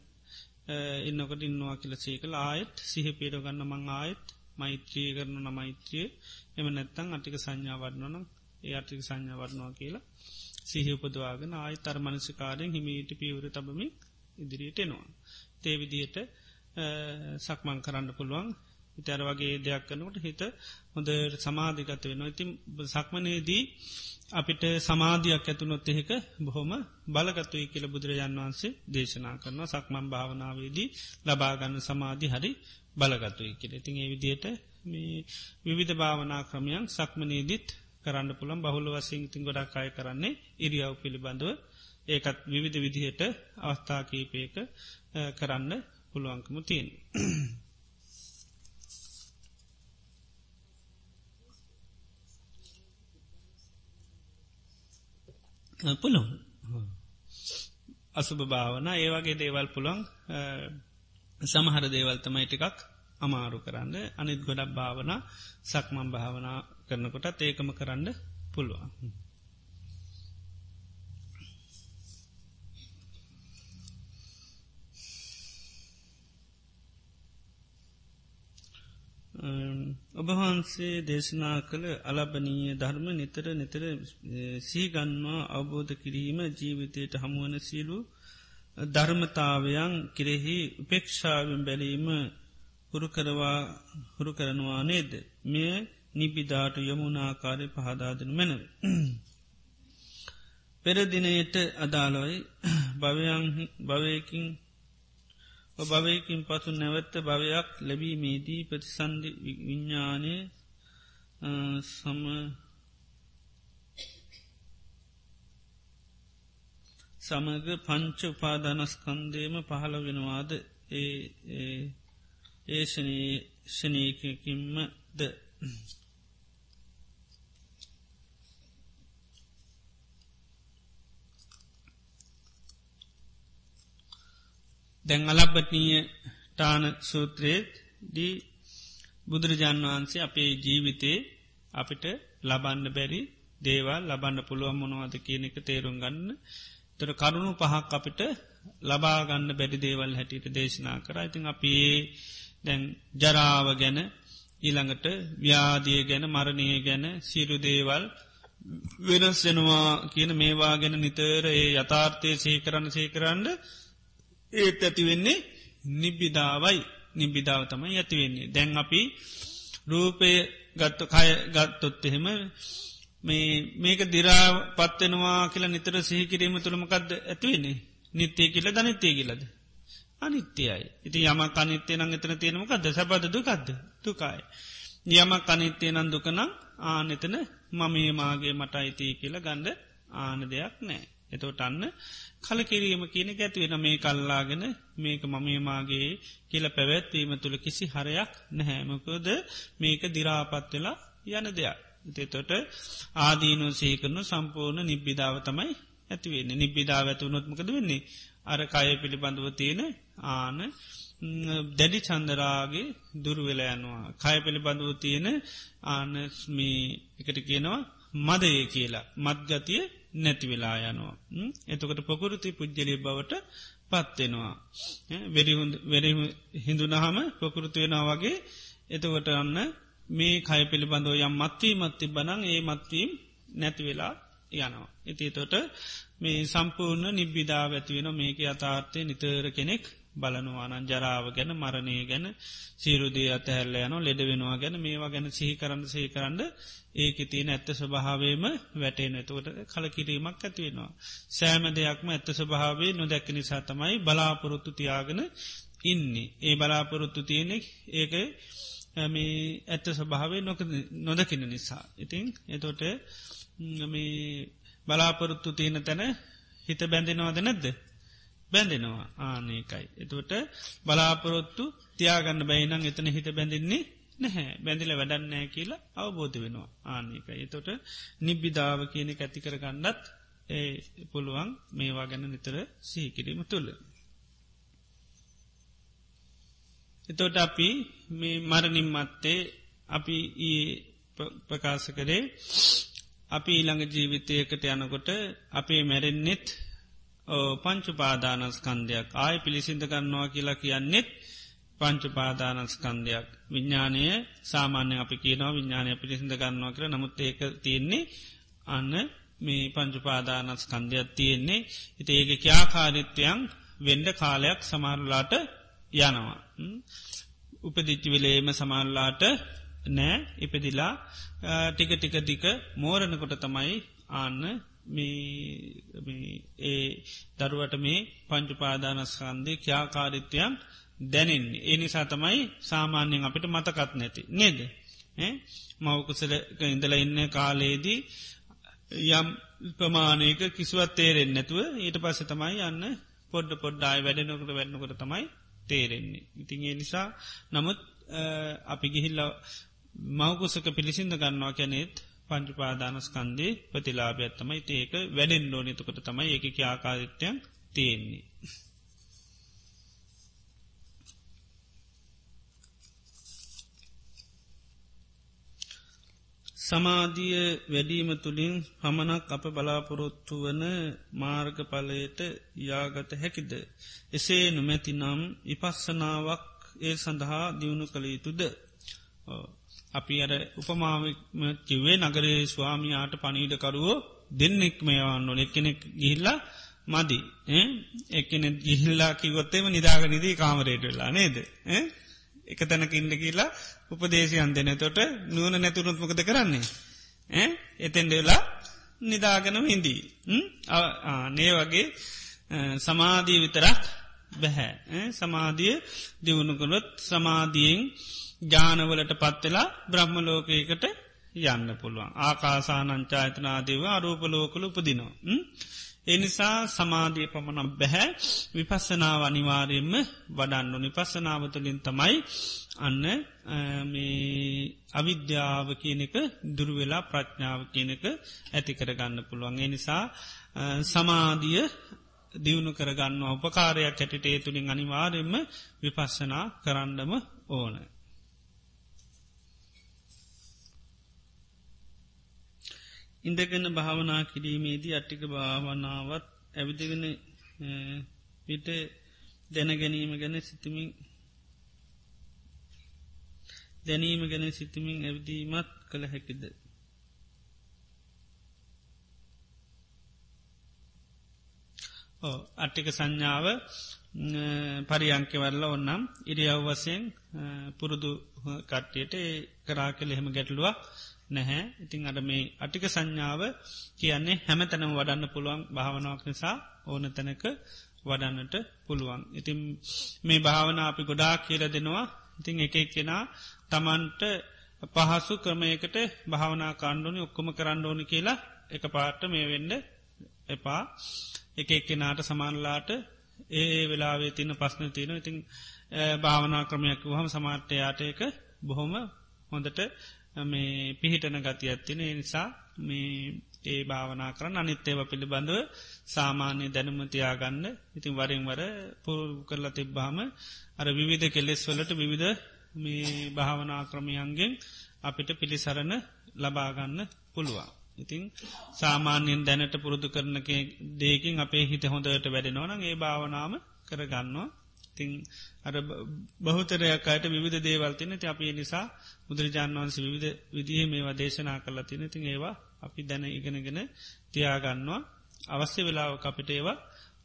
Speaker 1: ඉන්නකට ඉන්නවා කියල සේකල. ආයත් සිහ පේරගන්න මං ආයත් මෛත්‍රී කරන නමෛත්‍රිය එම නැත්තං අටික සංඥාවරන්නනම් ඒ අටික සංඥාවරනවා කියලා සිහ උපදවාගෙන ආය තර මනසිකාරයෙන් හිමීට පියවර තබමි ඉදිරියට එනවා. තේවිදියට සක්මං කරන්න පුළුවන්. ඉතර වගේ දෙයක් කනකට හිත හොඳ සමාධිකත වෙන ඉතින් සක්මනයේදී අපිට සමාධයක් ඇතුනොත් එහෙක බොහොම බලගත්තුයි කියල බුදුරජාන් වහන්සේ දේශනා කරනවා. සක්මන් භාවනාවේදී ලබාගන්න සමාධි හරි බලගත්තුයි කියල. ඉතින් ඒ විදියට මේ විවිධ භාවනා ක්‍රමයන් සක්මනේදිත් කරන්න පුළන් බහුල වසිං තින් ගොඩක් අය කරන්නේ ඉරියාව පිළිබඳව. ඒකත් විවිධ විදිහට අවස්ථා කීපයක කරන්න පුළුවන්කම තියෙන්. පුළුවන්. අසුභ භාවන ඒවගේ දේවල් පුළොන් සමහර දේවල් තමයි ටිකක් අමාරු කරන්න. අනිත් ගොඩක් භාවන සක්මම් භාවනා කරනකොටත් ඒකම කරන්න පුළුවන්. ඔබහන්සේ දේශනා කළ අලබනීය ධර්ම නිතර නිතර සීගන්වා අවබෝධ කිරීම ජීවිතයට හමුවන සියලු ධර්මතාවයන් කෙරෙහි උපේක්ෂාවෙන් බැලීම හුරුකරවා හුරු කරනවා නේද මෙය නිබිඩාට යොමුණආකාරය පහදාදනු මැනව. පෙරදිනයට අදාළොයි භවයකින් භවයකින් පසු නැවත්ත භවයක් ලැබීමේදී ප්‍රතිසන්ධ විඤ්ඥානය සම සමග පංච උපාධනස්කන්දයම පහළ වෙනවාද ඒ ඒ ශනයකින්ම ද. Mm-hmm. දැන් අලබ්බටනීය ටාන සූත්‍රයේත් දී බුදුරජාණන් වහන්සේ අපේ ජීවිතේ අපිට ලබන්න බැරි දේවල් ලබන්න පුළුවන් මොනවද කියන එක තේරුම් ගන්න. තොර කරුණු පහක් අපිට ලබාගන්න බැඩි දේවල් හැටියට දේශනා කර. ඉතින් අපි දැන් ජරාව ගැන ඊළඟට ව්‍යාදිය ගැන මරණය ගැන සිරු දේවල් වෙනස් වෙනවා කියන මේවා ගැන නිතර ඒ යථාර්ථය සේකරන්න සේකරන්න ඒත් ඇතිවෙන්නේ නිබ්බිදාවයි. නිබ්බිදාව තමයි ඇතිවෙන්නේ දැන් අපි රූපය ගත්තු කය ගත්තොත් එහෙම මේ මේක දිරා පත්වෙනවා කියලා නිතර සිහිකිරීම තුළමකක්ද ඇතිවෙන්නේ නිත්‍යය කියල ධනිත්‍යය කියලද? අනිත්‍යයයි ඉති යම අනිත්‍යය නං එතන තියෙනමකක්ද සැබද දුකක්ද? දුකායි. යම අනිත්‍යය නන් දුකනම් ආනෙතන මමේ මාගේ මට අයිතිය කියලා ගණ්ඩ ආන දෙයක් නෑ. එතෝට අන්න කලකිරීම කියන ඇතිවෙන මේ කල්ලාගෙන මේක මමේමාගේ කියල පැවැත්වීම තුළ කිසි හරයක් නැහැමකොද මේක දිරාපත් වෙලා යන දෙයක්. තෙතොට ආදීනු සේකරනු සම්පූර්ණ නිබ්බිධාව තමයි ඇතිවෙන්නේ නිබ්බිධාව ඇතුවනොත්මකද වෙන්නේ? අර කය පිළිබඳව තියෙන ආන දැඩි චන්දරාගේ දුර්වෙලයනවා. කය පිළිබඳව තියෙන ආනස්මී එකට කියනවා මදය කියලා. මත්ගතිය නැතිවෙලා යනවා. එතකට පොකුරුති පුද්ජලි බවට පත්වෙනවා. වෙරි හිදුනහම පොකුරුතු වෙනවා වගේ එතකොට අන්න මේ කය පිළිබඳව යම් මත්වී මත්ති බනං ඒ මත්වීම් නැතිවෙලා යනවා. ඉති තොට මේ සම්පූර්ණ නිබ්බිධාව ඇතිවෙන මේක අතාර්ථය නිතර කෙනෙක් බලනවානන් ජරාව ගැන මරණය ගැන සීරුදී අතහැල්ල යන ලෙඩ වෙනවා ගැන මේවා ගැන සිහි කරන්න සහි කරන්න ඒක තියන ඇත්ත ස්වභාවේම වැටේන ඇතුවට කලකිරීමක් ඇතිවෙනවා. සෑම දෙයක්ම ඇත්ත ස්වභාවේ නොදැක්ක නිසා තමයි බලාපොරොත්තු තියාගෙන ඉන්නේ. ඒ බලාපොරොත්තු තියෙනෙක් ඒක මේ ඇත්ත ස්වභාවේ නොදකින නිසා. ඉතිං එතොට බලාපොරොත්තු තියෙන තැන හිත බැඳෙනවාද නැද්ද. බැඳෙනවා ආනකයි. එතුවට බලාපොරොත්තු තියාගන්න බැයිනං එතන හිත බැඳින්නේ නැහැ බැඳිල වැඩන්නෑ කියලා අවබෝධ වෙනවා ආනකයි. එතොට නිබ්බිධාව කියන ඇතිකර ගන්නත් ඒ පුළුවන් මේවා ගැන නිතර සීකිරීම තුළ. එතොට අපි මේ මරණින් මත්තේ අපි ඒ ප්‍රකාශ කරේ අපි ඊළඟ ජීවිතයකට යනකොට අපේ මැරෙන්නෙත් පංචුපාදානස්කන්දයක් ආය පිළිසිඳ කරන්නවා කියලා කියන්නෙත් පංචුපාදානස්කන්දයක් විඤ්ඥානය සාමාන්‍ය අපි කියනවා විඤ්ඥානය පිළිසිඳ කරන්නවා කර නමුත් ඒක තියෙන්නේ අන්න මේ පංචුපාදානස්කන්දයක් තියෙන්නේ. හිට ඒක ක්‍යාකාරිත්වයන් වෙන්ඩ කාලයක් සමහරලාට යනවා. උපදිච්චි වෙලේම සමල්ලාට නෑ. ඉපදිලා ටික ටික ටික මෝරණකොට තමයි ආන්න ඒ දරුවට මේ පංචුපාදානස්කන්දය ක්‍යාකාරිත්‍යයන් දැනෙන්නේ. ඒ නිසා තමයි සාමාන්‍යයෙන් අපිට මතකත් නැති. නේද. මවකුසල ඉඳල ඉන්න කාලයේදී යම් ප්‍රමාණයක කිසිවත් තේරෙන් නැතුව ඊට පස්ස තමයි යන්න පොඩ්ඩ පොඩ්ඩායි වැඩනකට වැඩනකොට තමයි තේරෙන්නේ. ඉතින් ඒ නිසා නමුත් අපි ගිහිල්ල මවකුසක පිළිසිඳ ගන්නවා කැනෙත් පංචුපාදානස්කන්දේ ප්‍රතිලාභයත්තමයි ඒක වැඩෙන් ඩෝනිතකට තමයි ඒක ආකාරිත්‍යයන් තියෙන්නේ. සමාධිය වැඩීම තුළින් පමණක් අප බලාපොරොත්තු වන මාර්ගඵලයට යාගත හැකිද. එසේ නොමැති නම් ඉපස්සනාවක් ඒ සඳහා දියුණු කළ යුතුද. අපි අර උපමාවම කිවේ නගරේ ස්වාමියාට පනීඩකරුවෝ දෙන්නෙක් මේවාන්න එක්කෙනෙක් ගිහිල්ලා මදි. එකන ගිහිල්ලා කිවොත්තේම නිදාගනිදී කාමරයට වෙලා නේද? එක තැනක ඉන්න කියලා උපදේශයන් දෙන තොට නුවන නැතුරුත්මකද කරන්නේ? එතෙන්ඩ වෙලා නිදාගනම හින්දී නේ වගේ සමාධී විතරක් බැහැ. සමාධිය දියුණුකොළොත් සමාධියෙන් ජානවලට පත්වෙලා බ්‍රහ්ම ලෝකයකට යන්න පුළුවන් ආකාසානංචායතනාදේව අරූපලෝකළ උපදිනවා. එනිසා සමාධිය පමණක් බැහැ විපස්සනාව අනිවාරයෙන්ම වඩන්න නිපස්සනාවතුලින් තමයි අන්න අවිද්‍යාව කියනක දුරුවෙලා ප්‍රඥාව කියනක ඇති කරගන්න පුළුවන්. එනිසා සමාධිය දියුණු කරගන්න උපකාරයක් ඇටට ඒ තුළින් අනිවාරෙන්ම විපස්සනා කරන්නම ඕන. ඉඳගෙන භාවනා කිරීමේදී අට්ටික භාවනාවත් ඇවිදිගෙන පිට දැන ගැනීම ගැන සිතමින් දැනීම ගැන සිතමින් ඇවිදීමත් කළ හැකිද. අට්ටික සංඥාව පරියංකවල්ල ඔන්නම් ඉරියව් වසයෙන් පුරුදු කට්ටියට කරා කළ එහෙම ගැටලුවක් නැහැ. ඉතිං අඩ මේ අටික සංඥාව කියන්නේ හැම තැනම වඩන්න පුළුවන් භාවනාවක් නිසා ඕන තැනක වඩන්නට පුළුවන්. ඉතින් මේ භාවන අපි ගොඩා කියල දෙනවා. ඉතිං එක කෙනා තමන්ට පහසු ක්‍රමයකට භාවනා කාණ්ඩෝනි ඔක්කොම කරන්න ඕනි කියලා එක පාට මේ වෙන්න එපා. එක එක්කෙනාට සමානලාට ඒ වෙලාවේ තින පස්න තියෙන ඉතිං භාවනා ක්‍රමයක් වහම සමාර්ටයාටයක බොහොම හොඳට මේ පිහිටන ගති ඇත්තින නිසා මේ ඒ භාවනා කරන්න අනිත්තේව පිළිබඳව සාමාන්‍ය දැනුමතියාගන්න ඉතින් වරින් වර පුරු කරලා තිබ්බාම අර විවිධ කෙලෙස් වලට විවිධ මේ භාවනා ක්‍රමයන්ගෙන් අපිට පිළිසරණ ලබාගන්න පුළුවන්. ඉතිං සාමාන්‍යයෙන් දැනට පුරුදු කරන දේකින් අපේ හිත හොඳට වැඩෙනවන ඒ භාවනාම කරගන්නවා. තිං අර බහුතරයක් අයට විධ දේවල්තින ති අපේ නිසා බුදුරජාන් වන්ස විවිධ විදිහ මේවා දේශනා කරලා තින තින් ඒවා අපි දැන ඉගෙනගෙන තියාගන්නවා අවශ්‍ය වෙලාව අපිට ඒවා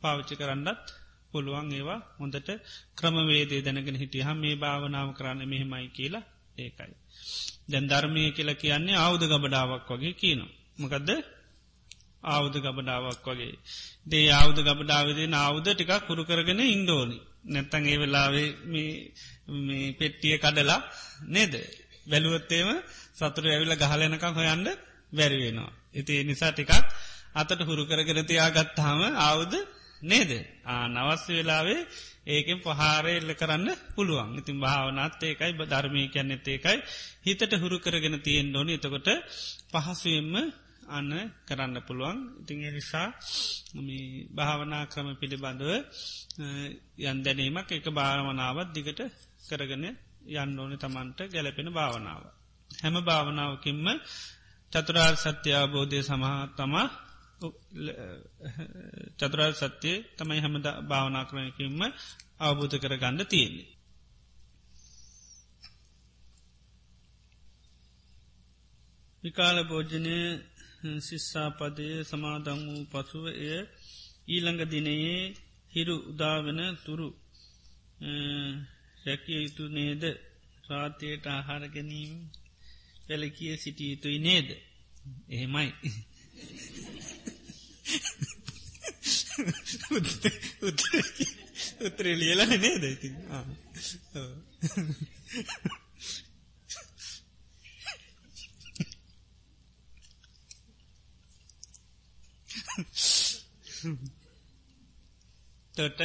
Speaker 1: පාවිච්චි කරන්නත් පුළුවන් ඒවා හොඳට ක්‍රමවේදේ දැනගෙන හිටිය හම මේ භාවනාව කරන්න මෙහෙමයි කියලා ඒකයි. දැන් ධර්මය කියලා කියන්නේ ආවුද ගබඩාවක් වගේ කියනවා. මොකදද ආවුද ගබඩාවක් වගේ. දේ ආවුද ගබඩාවදේ නාවුද ටිකක් කුරු කරගෙන ඉන්දෝනි. නැත්තන් ඒ වෙලාවේ මේ පෙට්ටිය කඩලා නේද. බැලුවත්තේම සතුර ඇවිල ගහලනකක් හොයන්ඩ බැරිවෙනවා. ඉති නිසා ටිකක් අතට හුරු කරගෙන තියාගත්තාම ආවුද නේද. ආ නවස්ස වෙලාවේ ඒකෙන් පහාරය එල්ල කරන්න පුළුවන් ඉතින් භාවනත් ඒකයි ධර්මය කියන්නෙත් ඒකයි හිතට හුරු කරගෙන තියෙන් ඕොනි එතකොට පහසුවෙන්ම අන්න කරන්න පුළුවන් ඉතිං නිසා භාවනා ක්‍රම පිළිබඳව යන් දැනීමක් එක භාවනාවත් දිගට කරගෙන යන්න ඕන තමන්ට ගැලපෙන භාවනාව. හැම භාවනාවකින්ම චතුරාර් සත්‍ය අවබෝධය සමහත්තමා චතුරාර් සත්‍යය තමයි හැම භාවනා ක්‍රමයකින්ම අවබෝධ කර ගන්න තියෙන්නේ. විකාල භෝජනය ශිස්සාපදය සමාදං වූ පසුව එය ඊළඟ දිනයේ හිරු උදාවන තුරු රැකිය යුතු නේද? රාතයට ආහාර ගැනීම පැලකිය සිටිය යුතුයි නේද? එහෙමයි. උත්තරේ ලියලා නේද ඉතින්? තොට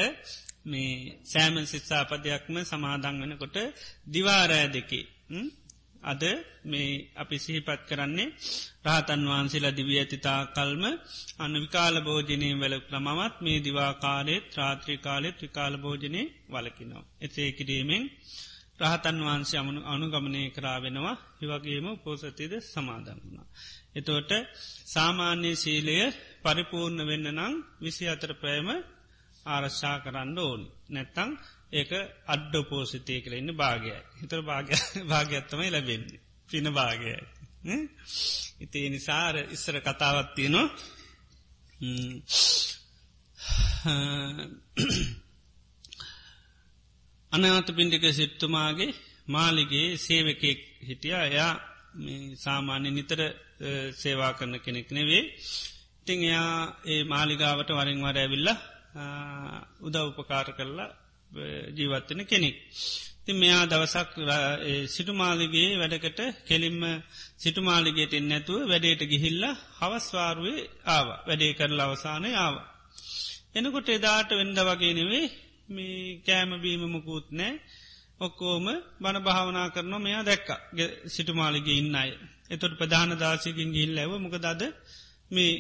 Speaker 1: මේ සෑමන් සිත්සාපදයක්ම සමාදං වනකොට දිවාරෑ දෙකේ අද මේ අපි සිහිපත් කරන්නේ රාතන් වහන්සේලා දිවිය ඇතිතා කල්ම අන්න විකාල භෝජනය වැල ක්‍රමවත් මේ දිවාකාරෙත් ත්‍රාත්‍රී කාලෙත් විකාල භෝජනය වලකිනවා. එසේ කිරීමෙන් රහතන් වහන්සේ අමනු අනුගමනය කරාවෙනවා හිවගේම පෝසතිද සමාදන් වුණා. එතෝට සාමාන්‍ය සීලය පරිපූර්ණ වෙන්න නං විසි අතර පෑම ආරශ්ා කරන්න ඕනි. නැත්තං ඒක අඩ්ඩ පෝසිතය කළ ඉන්න භාගය හිතර භාගත්තමයි ලැබෙන්නේ. පින භාගයයි. ඉතිේ නිසාර ඉස්සර කතාවත්තිය නවා අනවත පින්ඩික සිට්තුමාගේ මාලිගේ සේවකෙක් හිටිය. එයා සාමාන්‍ය නිතර සේවා කරන කෙනෙක් නෙවේ ඉතිං එයා ඒ මාලිගාවට වරින්වර ඇවිල්ල උදව් උපකාර කරලා ජීවත්වෙන කෙනෙක් ති මෙයා දවසක් සිටුමාලිගේ වැඩකට කෙලින්ම සිටුමාලිගේට එන්නැතුව වැඩේට ගිහිල්ල හවස්වාරුවේ ආව වැඩේ කරලා අවසානය ආව. එනකොට එදාට වෙන්ඩ වගේ නෙවේ මේ කෑමබීම මුකුත් නෑ ඔක්කෝම බණ භාවනා කරන මෙයා දැක්ක සිටුමාලිගේ ඉන්න අය. එතොට ප්‍රධාන දාසිකින් ගිල් ඇව මොක දද මේ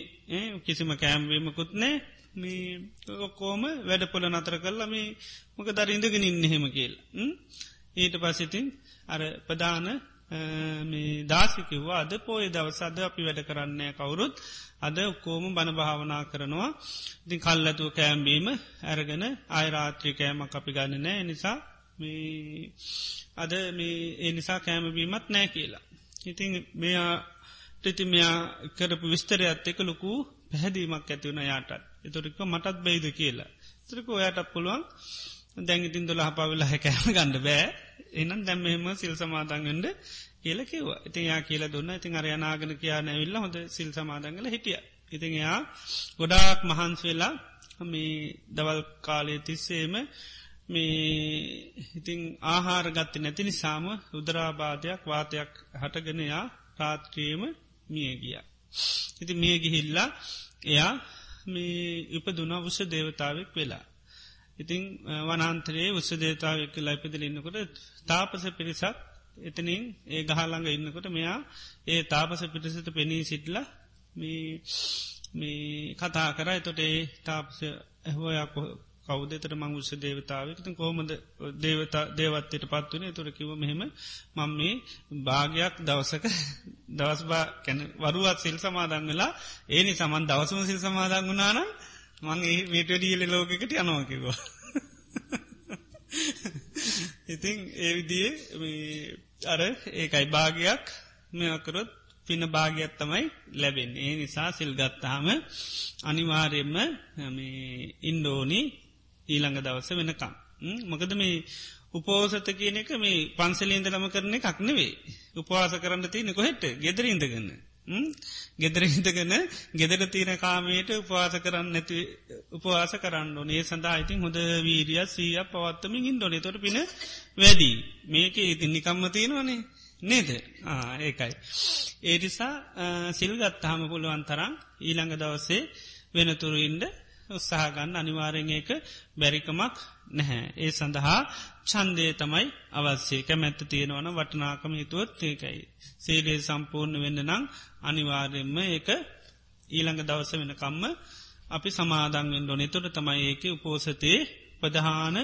Speaker 1: කිසිම කෑම්වීමකුත් නෑ. මේ ඔක්කෝම වැඩපොල නතර කරලා මේ මොක දරින්දගෙන ඉන්න හෙම කියල්. ඊට පසිතින් අර ප්‍රධාන දාසිකිව්වා අද පෝය දවසද අපි වැඩ කරන්නේ කවුරුත්. අද ඔක්කෝම බණ භාවනා කරනවා. ඉතින් කල්ලතුව කෑම්බීම ඇරගෙන අයිරාත්‍රී කෑමක් අපි ගන්න නෑ. නිසා අද මේ ඒ නිසා කෑමබීමත් නෑ කියලා. ඉතින් මෙයා ටිතිමයා කරපු විස්තරයත් එක ලොකු පැහැදීමක් ඇතිවුණ යාටත්. එතුරික මටත් බයිද කියලා. ත්‍රික ඔයාටත් පුළුවන්. දැංගිතින් දොළ හපාවෙලා හැකෑම ගණඩ බෑ. එනම් දැම්මෙම සිල් සමාදන්ගඩ කියල කිව ඉතින් යා කියල දුන්න. ඉතින් අරයනාගෙන කියා නැවිල්ල හොඳ සිල් සමාදංගල හිටිය. ඉතින් එයා ගොඩාක් මහන්ස් වෙලා මේ දවල් කාලය තිස්සේම මේ ඉතිං ආහාර ගත්ත නැති නිසාම උදරාබාධයක් වාතයක් හටගෙනයා රාත්‍රියම මියගිය. ඉති මියගිහිල්ලා එයා මේ උපදුන උස දේවතාවක් වෙලා. ඉතිං වනන්තරයේ උස්ස දේතාවක් කියලා ඉපදිලන්නකොට තාපස පිරිසක් එතනින් ඒ ගහළඟ ඉන්නකොට මෙයා ඒ තාපස පිටිසට පෙනී සිටල මේ කතා කර එතොට ඒ තාපස ඇහෝයක් කෞදතර මං උස්ස දේවතාවකත කොහොමද දේවතා දේවත්තයට පත්වනේ තුර කිව මෙහෙම මං මේ භාගයක් දවසක දවස්බා කැන වරුවත් සිල් සමාදන් වෙලා ඒනි සමන් දවසම සිල් සමාදන් වුනානම් මං ඒ මේටඩියල ලෝකෙකට යනෝකිවා ඉතිං ඒ විදිේ අර ඒකයි භාගයක් මෙකරොත් පින භාගයක් තමයි ලැබෙන් ඒ නිසා සිල්ගත්තාම අනිවාරයෙන්ම ඉන්ඩෝනි ඊළඟ දවස වෙනකම්. මොකද මේ උපෝසත කියන එක මේ පන්සලීන්දලම කරන එකක් නෙවේ. උපවාස කරන්න තියනෙ කොහෙට ගෙදරීන්දගන්න. ගෙදරහිතගෙන ගෙදර තීන කාමයට උපවාස කරන්න නැති උපවාස කරන්න නේ සඳහා ඉතින් හොඳ වීරිය සීය පවත්තමින් ඉන්ඩොන තොට පින වැඩී මේක ඉතින් නිකම්ම තියෙනවනේ නේද ඒකයි. ඒනිසා සිල්ගත්තාහම පුළුවන් තරම් ඊළඟ දවසේ වෙනතුරු ඉන්ඩ උත්සාහගන්න අනිවාරෙන් ඒක බැරිකමක් නැහැ. ඒ සඳහා චන්දය තමයි අවස්සේ කැමැත්ත තියෙනවන වටනාකම හිතුවත් ඒකයි. සේලේ සම්පූර්ණ වෙන්න නං අනිවාර්යෙන්ම ඒක ඊළඟ දවස වෙනකම්ම අපි සමාදන්ෙන් ඩොනෙ තොට තමයි ඒක උපෝසතයේ ප්‍රධාන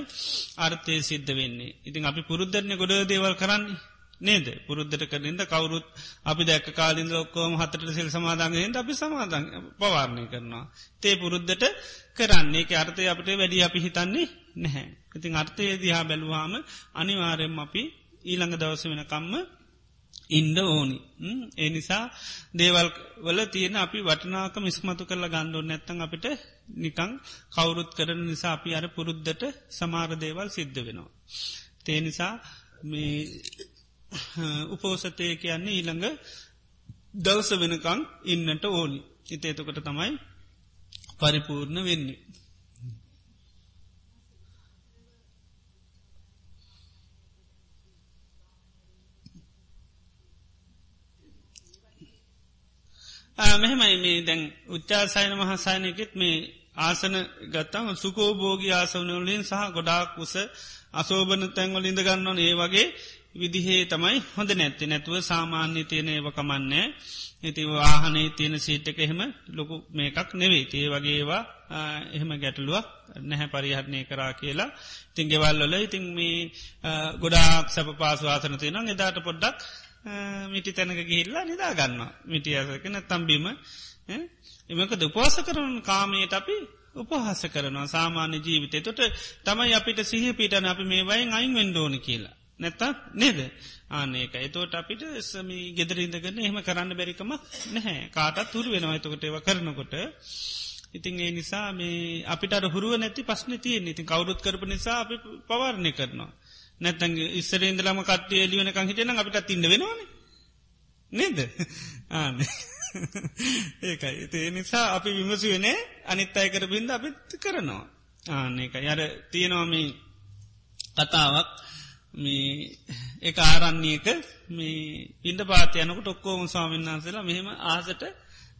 Speaker 1: අර්ථය සිද්ධ වෙන්නේ. ඉතින් අපි පුරුද්ධරණය ගොඩ දේවල් කරන්නේ. නේද පුරුද්ධට කරනින්ද කවරුත් අපි දැක කාලින්ද ඔක්කෝම හතට සිල් සමාධන්ගෙන් අපි සමාධන් පවාරණය කරනවා. තේ පුරුද්ධට කරන්නේ අර්ථය අපට වැඩි අපි හිතන්නේ නැහැ. ඉතින් අර්ථය දිහා බැලුවාම අනිවාරයෙන් අපි ඊළඟ දවස වෙනකම්ම ඉන්ඩ ඕනි. ඒ නිසා දේවල් වල තියෙන අපි වටනාක මිස්මතු කරලා ගණ්ඩුව නැත්තන් අපිට නිකං කවුරුත් කරන නිසා අපි අර පුරුද්ධට සමාර දේවල් සිද්ධ වෙනවා. තේ නිසා මේ උපෝසතය කියන්නේ ඊළඟ දවස වෙනකං ඉන්නට ඕනි. ඉතේතකොට තමයි පරිපූර්ණ වෙන්නේ. මෙහෙමයි මේ දැන් උච්චාසයන මහසායනයකෙත් මේ ආසන ගත්තම සුකෝභෝගී ආසවනවලින් සහ ගොඩාක් උස අසෝභන තැන්වල ඉඳගන්නවන ඒ වගේ විදිහේ තමයි හොඳ නැත්ති. නැතුව සාමාන්‍ය තියෙන ඒවකමන්නේ ඇති වාහනේ තියෙන සීට්ක එහෙම ලොකු මේකක් නෙවේ තිය වගේවා එහෙම ගැටලුවක් නැහැ පරිහරණය කරා කියලා. තින් ගෙවල්ලොල ඉතින් මේ ගොඩාක් සැප පාසවාසන තියෙන එදාට පොඩ්ඩක් මිටි තැනක ගිහිල්ලා නිදා ගන්න මිටියසකන තම්බිම එමක දුපවාස කරන කාමයට අපි උපහස කරනවා. සාමාන්‍ය ජීවිතය තොට තමයි අපිට සිහ පිටන අපි මේ වයින් අයින් වෙන්ඩෝන කියලා. නැත්තත් නේද? ආනක එතෝට අපිට සමි ගෙදරඉදගන්න එහෙම කරන්න බැරිකම නැහැ. කාටත් තුර වෙනවා. එතකොට ඒව කරනකොට. ඉතින් ඒ නිසා මේ අපිට හුරුව නැති පස්න තියෙන් ඉතින් කවුරුත් කරප නිසා අපි පවාරණය කරනවා. නැත්තන් ඉස්සර ඉදලම කටේ එලියනකං හිටන අපිට තින්න වෙනවාන. නේද? ආන ඒකයි. ඒ නිසා අපි විමසුවනේ අනිත් අය කර බින්ද අපිත් කරනවා. ආන එක යර තියෙනවාම කතාවක්. මේ එක ආරන්නේක මේ පින්ඩ පාතියනකට ඔක්කෝම ස්වාමින්නාන්සලා මෙහෙම ආසට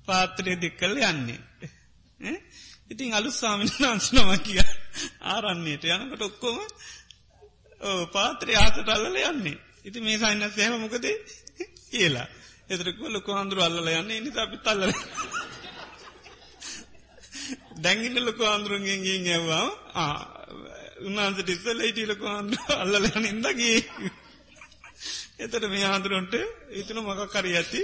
Speaker 1: පාත්‍රය දෙක්කල යන්නේ. ඉතින් අලු ස්වාමින් වන්සනම කිය ආරන්නේයට යනකට ඔක්කොම පාත්‍රය ආසට අල්ලල යන්නේ. ඉති මේ සයින්න සෑම මොකද කියලා. එතරක ලොක හඳුරු අල්ල යන්නේ නිත අපි තල්ල. දැගින්න ලොක අන්දුරුන්ගෙන් ඇවවා උන්වන්සට ඉස්සල ඉටලොක අන්දුර අල්ලල නින්දගේ. එතට මේ හාදුරන්ට ඉතන මක කරි ඇති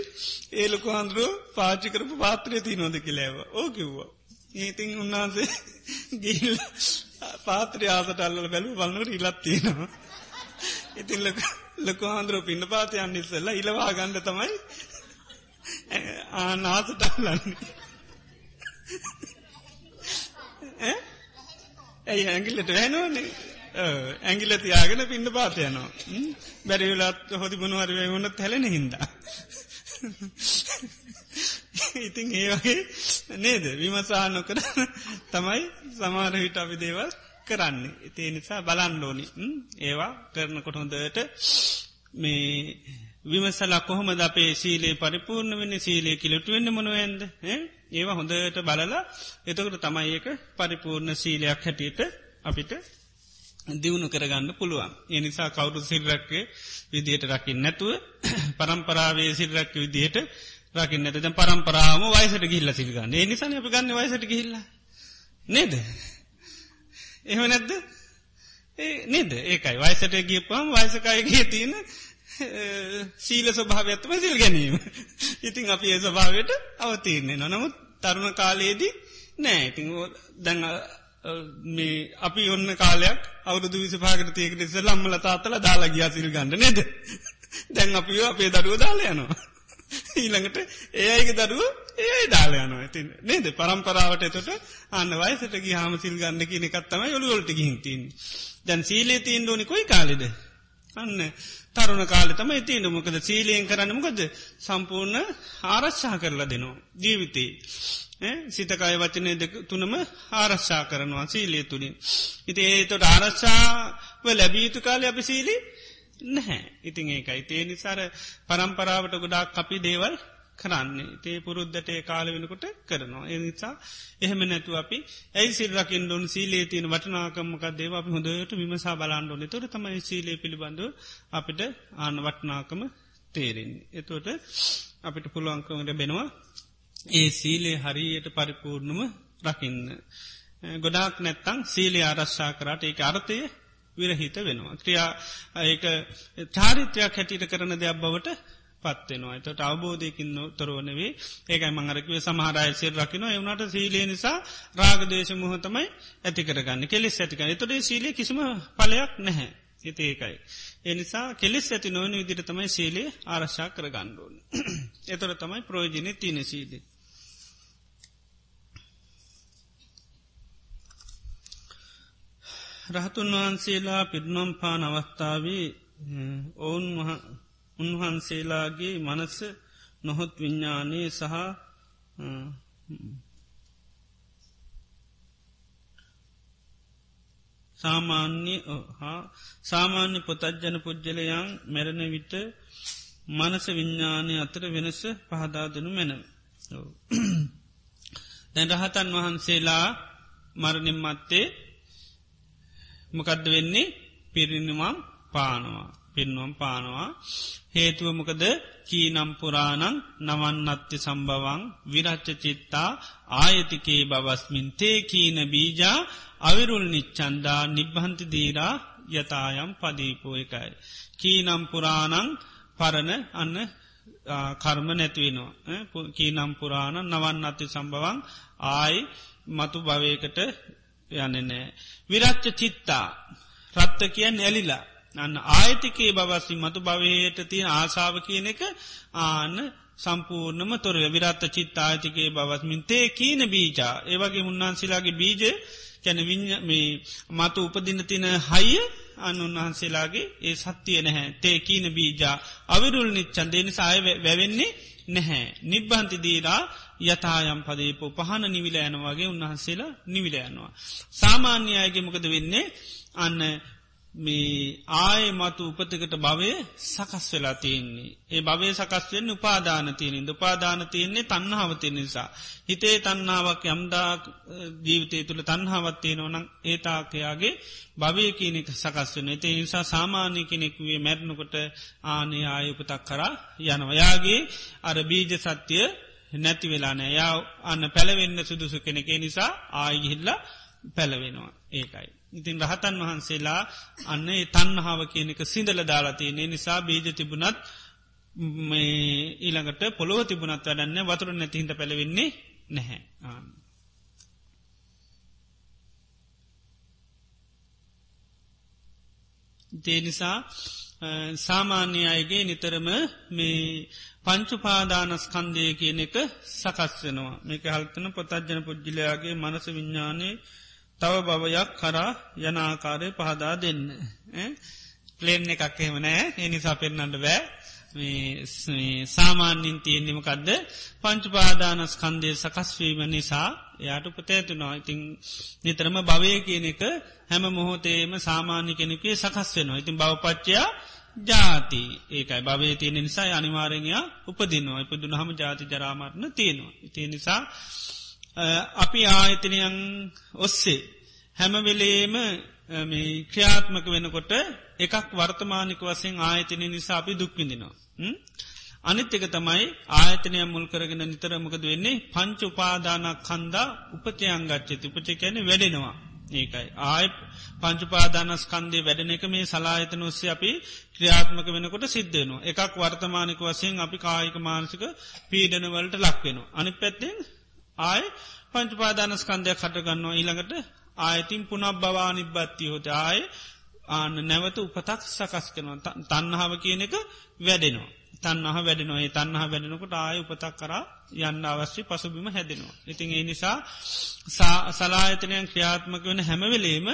Speaker 1: ඒ ලොක හාදුරුව පාචිකරපු පාත්‍රය ති නොද කිලෑව ඕ කිව්වා. ඒතින් උන්වහන්සේ ගිල් පාත්‍රය ආසට අල්ල බැලු බලන්නට ඉලත්තියෙනවා. ඉතින් ලොක හාදුරුව පින්න පාතයන්න ඉස්සල්ල ඉලවා ගණ්ඩ තමයි ආනාසට අල්ලන්නේ. ඇයි ඇගිල්ලට වැනෝනේ ඇගිල තියාගෙන පින්න පාතයනවා බැරිවෙලත් හොදි මොනවරවේ වුණත් හැලෙන හින්ද. ඉතින් ඒ වගේ නේද? විමසා නොකර තමයි සමාර හිට අපි දේවල් කරන්නේ. ඉතිේ නිසා බලන්ඩෝනි ඒවා කරනකොට හොඳට මේ විමසලා කොහොමද අපේ සීලේ පරිපූර්ණ වෙන්න? සීලේ කිලොට වෙන්න මොනුවෙන්ද ඒවා හොඳට බලලා එතකට තමයි ඒක පරිපූර්ණ සීලයක් හැටියට අපිට දියුණු කරගන්න පුළුවන්. එනිසා කවුරු සිල්රක්කේ විදියට රකිින් නැතුව පරම්පරාවේ සිල්රක්ක විදියට රකින්න ඇත පරම්පරාම වයිසට ගිල්ල සිල්ගන්න නිසාන අපි ගන්න වයිසට ගිල්ල නේද? එහම නැද්ද? ඒ නේද? ඒකයි. වයිසට ගියපුම් වයිසකායගේ තියෙන සීල ස්වභාවඇත්තම සිල් ගැනීම. ඉතිං අපි ඒ ස්වභාවයට අවතීරන්නේ නොනමුත් තරුණ කාලයේදී නෑ. ඉතිං දැඟ මේ අපි ඔන්න කාලයක් අවුදු විසපාකට තියකට ඉස ලම්මල තාත්තල දාලා ගියා සිල් ගන්න නේද? දැන් අපිෝ අපේ දරුව දාලයනවා ඊළඟට ඒ අයික දරුව ඒයි දාලයනවා ඇතින් නේද? පරම්පරාවට එතොට අන්න වයිසට ගි හාම සිල් ගන්න කියන එකත්තම ඔළුවොල්ට ගිහින්තින් දැන් සීලේ තිීන් ෝනි කොයි කාලෙද? අන්න. තරුණ කාල තම ඉතින මොකද සීලයෙන් කරන්න? මොකද? සම්පූර්ණ ආරශ්ා කරලා දෙනවා. ජීවිතේ. සිතකාය වචනය දෙක තුනම ආරශ්ා කරනවා සීලේ තුළින්. ඉති ඒතොට ආරශ්ාව ලැබීතු කාලය අපි සීලි නැහැ. ඉතින් ඒකයි. තේ නිසාර පරම්පරාවට ගොඩක් අපි දේවල් කරන්නේ තේ පුරුද්ධට ඒ කාල වෙනකොට කරනවා. එනිසා එහෙම නැතු අපි ඇයි සිල්රකින් ොන් සීලේ තියන වටනාකමක දේව අපි හොඳට විමසා බලාන්ඩෝන තොර තමයි සීලේ පිළිබඳ අපිට ආන වටනාකම තේරෙන්නේ. එතෝට අපිට පුළුවන්කමට බෙනවා ඒ සීලේ හරියට පරිපූර්ණම රකින්න. ගොඩාක් නැත්තං සීලේ ආරශ්ා කරට ඒ අර්ථය විරහිත වෙනවා. ක්‍රියා ඒක චාරිත්‍රයක් හැටිට කරන දෙයක් බවට පත්වෙනවා. එතට අවබෝධයකින් තොරවනවේ ඒකයි මංගරකව සමහරය සෙල් රකින එවනට සීලේ නිසා රාගදේශ මුහතමයි ඇතිකරගන්න කෙලෙස් ඇතිකන තොටේ සීලේ කිසිම පලයක් නැහැ. හිත ඒකයි. එනිසා කෙලෙස් ඇති නොවන විදිර තමයි සීලේ ආරශ්ා කරගණ්ඩුවන්. එතොර තමයි ප්‍රෝජනය තියන සීලේ. රහතුන් වහන්සේලා පිරිනම් පාන අවස්ථාවේ ඔවුන් උන්වහන්සේලාගේ මනස නොහොත් විඤ්ඥානයේ සහ සාමාන්‍ය හා සාමාන්‍ය පොතජ්ජන පුද්ජලයන් මැරණ විට මනස විඤ්ඥානය අතර වෙනස පහදාදනු මැනව. දැන් රහතන් වහන්සේලා මරණින් මත්තේ මොකදද වෙන්නේ පිරිනිමම් පානවා. පින්වම් පානවා. හේතුවමකද කීනම්පුරාණං නවන්නත්්‍ය සම්බවං විරච්ච චිත්තා ආයතිකේ බවස්මින් තේ කීන බීජා අවිරුල් නිච්චන්දා නිබ්හන්ති දීරා යතායම් පදීපෝ එකයි. කීනම්පුරාණං පරණ අන්න කර්ම නැතිවෙනවා. කීනම්පුරාණ නවන් අති සම්බවන් ආයි මතු භවයකට යන්න නෑ. විරච්ච චිත්තා රත්ත කියන් ඇලිලා අන්න ආයතිකේ බවස්සි මතු භවයට තියෙන ආසාාව කියන එක ආන්න සම්පූර්ණම තොර විරත්ත චිත් ආයතිකේ බවස්මින් තේ කීන බීජා. ඒවගේ උන්වහන්සේලාගේ බීජ කැන මේ මතු උපදින තින හයිය අන්න උන්වහන්සේලාගේ ඒ සත්තිය නැහැ. තේ කීන බීජා. අවිරුල් නිච්චන් දෙනි සාය වැවෙන්නේ නැහැ. නිබ්බන්ති දීරා යතායම් පදේපෝ. පහන නිවිල යනවාගේ උන්වහන්සේලා නිවිල යනවා. සාමාන්‍යයගේ මොකද වෙන්නේ? අන්න මේ ආය මතු උපතිකට භවය සකස් වෙලා තියෙන්නේ. ඒ භවය සකස් වෙන්න උපාදාන තියනින් උපාදාන තියන්නේ තන්නහාවතිය නිසා. හිතේ තන්නාවක් යම්දා ජීවිතය තුළ තන්හාවත්තිය නොනම් ඒතාකයාගේ භවය කියනෙක සකස් වෙන. ඒ නිසා සාමාන්‍ය කෙනෙක්වේ මැරණකොට ආනේ ආයුපතක් කරා යනවයාගේ අර බීජ සත්‍යය නැති වෙලානෑ යා අන්න පැළවෙන්න සුදුසු කෙනෙකේ නිසා ආයිහිල්ල පැළවෙනවා ඒකයි. ඉතින් රහතන් වහන්සේලා අන්න ඒ තන්හාාව කියනක සිදල දාලාතියනේ නිසා බීජ තිබුණත් ඊළඟට පොළොව තිබුණත් වැඩන්න වතුර නැතිහිට පැළවෙන්නේ නැහැ. දේ නිසා සාමාන්‍ය අයගේ නිතරම මේ පංචුපාදානස්කන්දය කියන එක සකස් වෙනවා. මේක හල්තන පොතජ්ජන පුද්ජිලයාගේ මනස විඤ්ඥානයේ තව බවයක් කරා යනාකාරය පහදා දෙන්න. පලේන් එකක් එහෙමනෑ එනිසා පෙන්න්නට බෑ. සාමාන්‍යින් තියෙන්නෙමකක්ද පංචුපාදානස් කන්දය සකස්වීම නිසා එයාට උපතෑතුනවා ඉතිං නිතරම භවය කියන එක හැම මොහොතේම සාමාන්‍ය කෙනෙකේ සකස් වෙනවා. ඉතින් බවපච්චයා ජාති. ඒකයි. භවය තියෙන නිසා අනිවාරෙන්යා උපදිනවා. ඉපදුන හම ජාති ජරාමරණ තියෙනවා. ඉතිය නිසා අපි ආයතනයන් ඔස්සේ හැමවෙලේම ක්‍රියාත්මක වෙනකොට එකක් වර්තමානික වසෙන් ආයතනය නිසා අපි දුක්විඳිනවා. අනිත් එක තමයි ආයතනය මුල් කරගෙන නිතරමකද වෙන්නේ පංච උපාදානක් කන්දා උපචයංගච්චති උපචකැන වැඩෙනවා. ඒකයි. ආය පංචුපාදානස්කන්දේ වැඩෙන එක මේ සලායතන ඔස්සේ අපි ක්‍රියාත්මක වෙනකොට සිද්ධයනවා. එකක් වර්තමානික වසයෙන් අපි කායික මානසික පීඩනවලට ලක්වෙනවා. අනි පැත්තෙන් ආය පංචුපාදානස්කන්දයක් කටගන්නවා ඊළඟට ආයතින් පුනක් බවා නිබ්බත්ති හොට ආය ආන නැවත උපතක් සකස් කරනවා තන්නහාව කියන එක වැඩෙනවා. තන්නහ වැඩෙනවා ඒ තන්නහ වැඩෙනකොට ආය උපතක් කරා යන්න අවශ්‍ය පසුබිම හැදෙනවා. ඉතින් ඒ නිසා සලායතනයන් ක්‍රියාත්මක වෙන හැමවෙලේම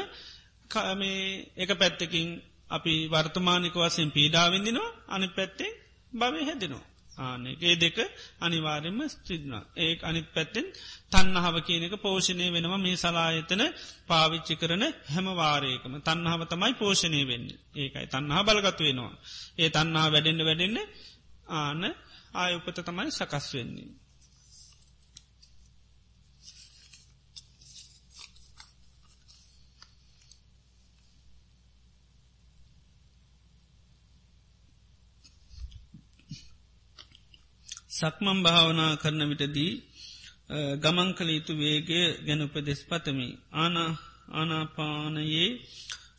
Speaker 1: එක පැත්තකින් අපි වර්තමානික වසයෙන් පීඩාවිඳිනවා අනි පැත්තෙන් භවය හැදෙනවා. ආනගේ දෙක අනිවාර්යම ස්ත්‍රිදනා ඒ අනිත් පැත්තෙන් තන්නහාව කියනක පෝෂණය වෙනම මේ සලායතන පාවිච්චි කරන හැමවාරයකම තන්නහාව තමයි පෝෂණය වෙන්න. ඒකයි තන්නහා බලගතු වෙනවා. ඒ තන්නහා වැඩෙන්න්න වැඩෙන්න ආන ආයඋපත තමයි සකස් වෙන්නේ. සක්මම් භාවනා කරන විටදී ගමන් කළ යුතු වේගය ගැන උපදෙස් පතමි. ආනා ආනාපානයේ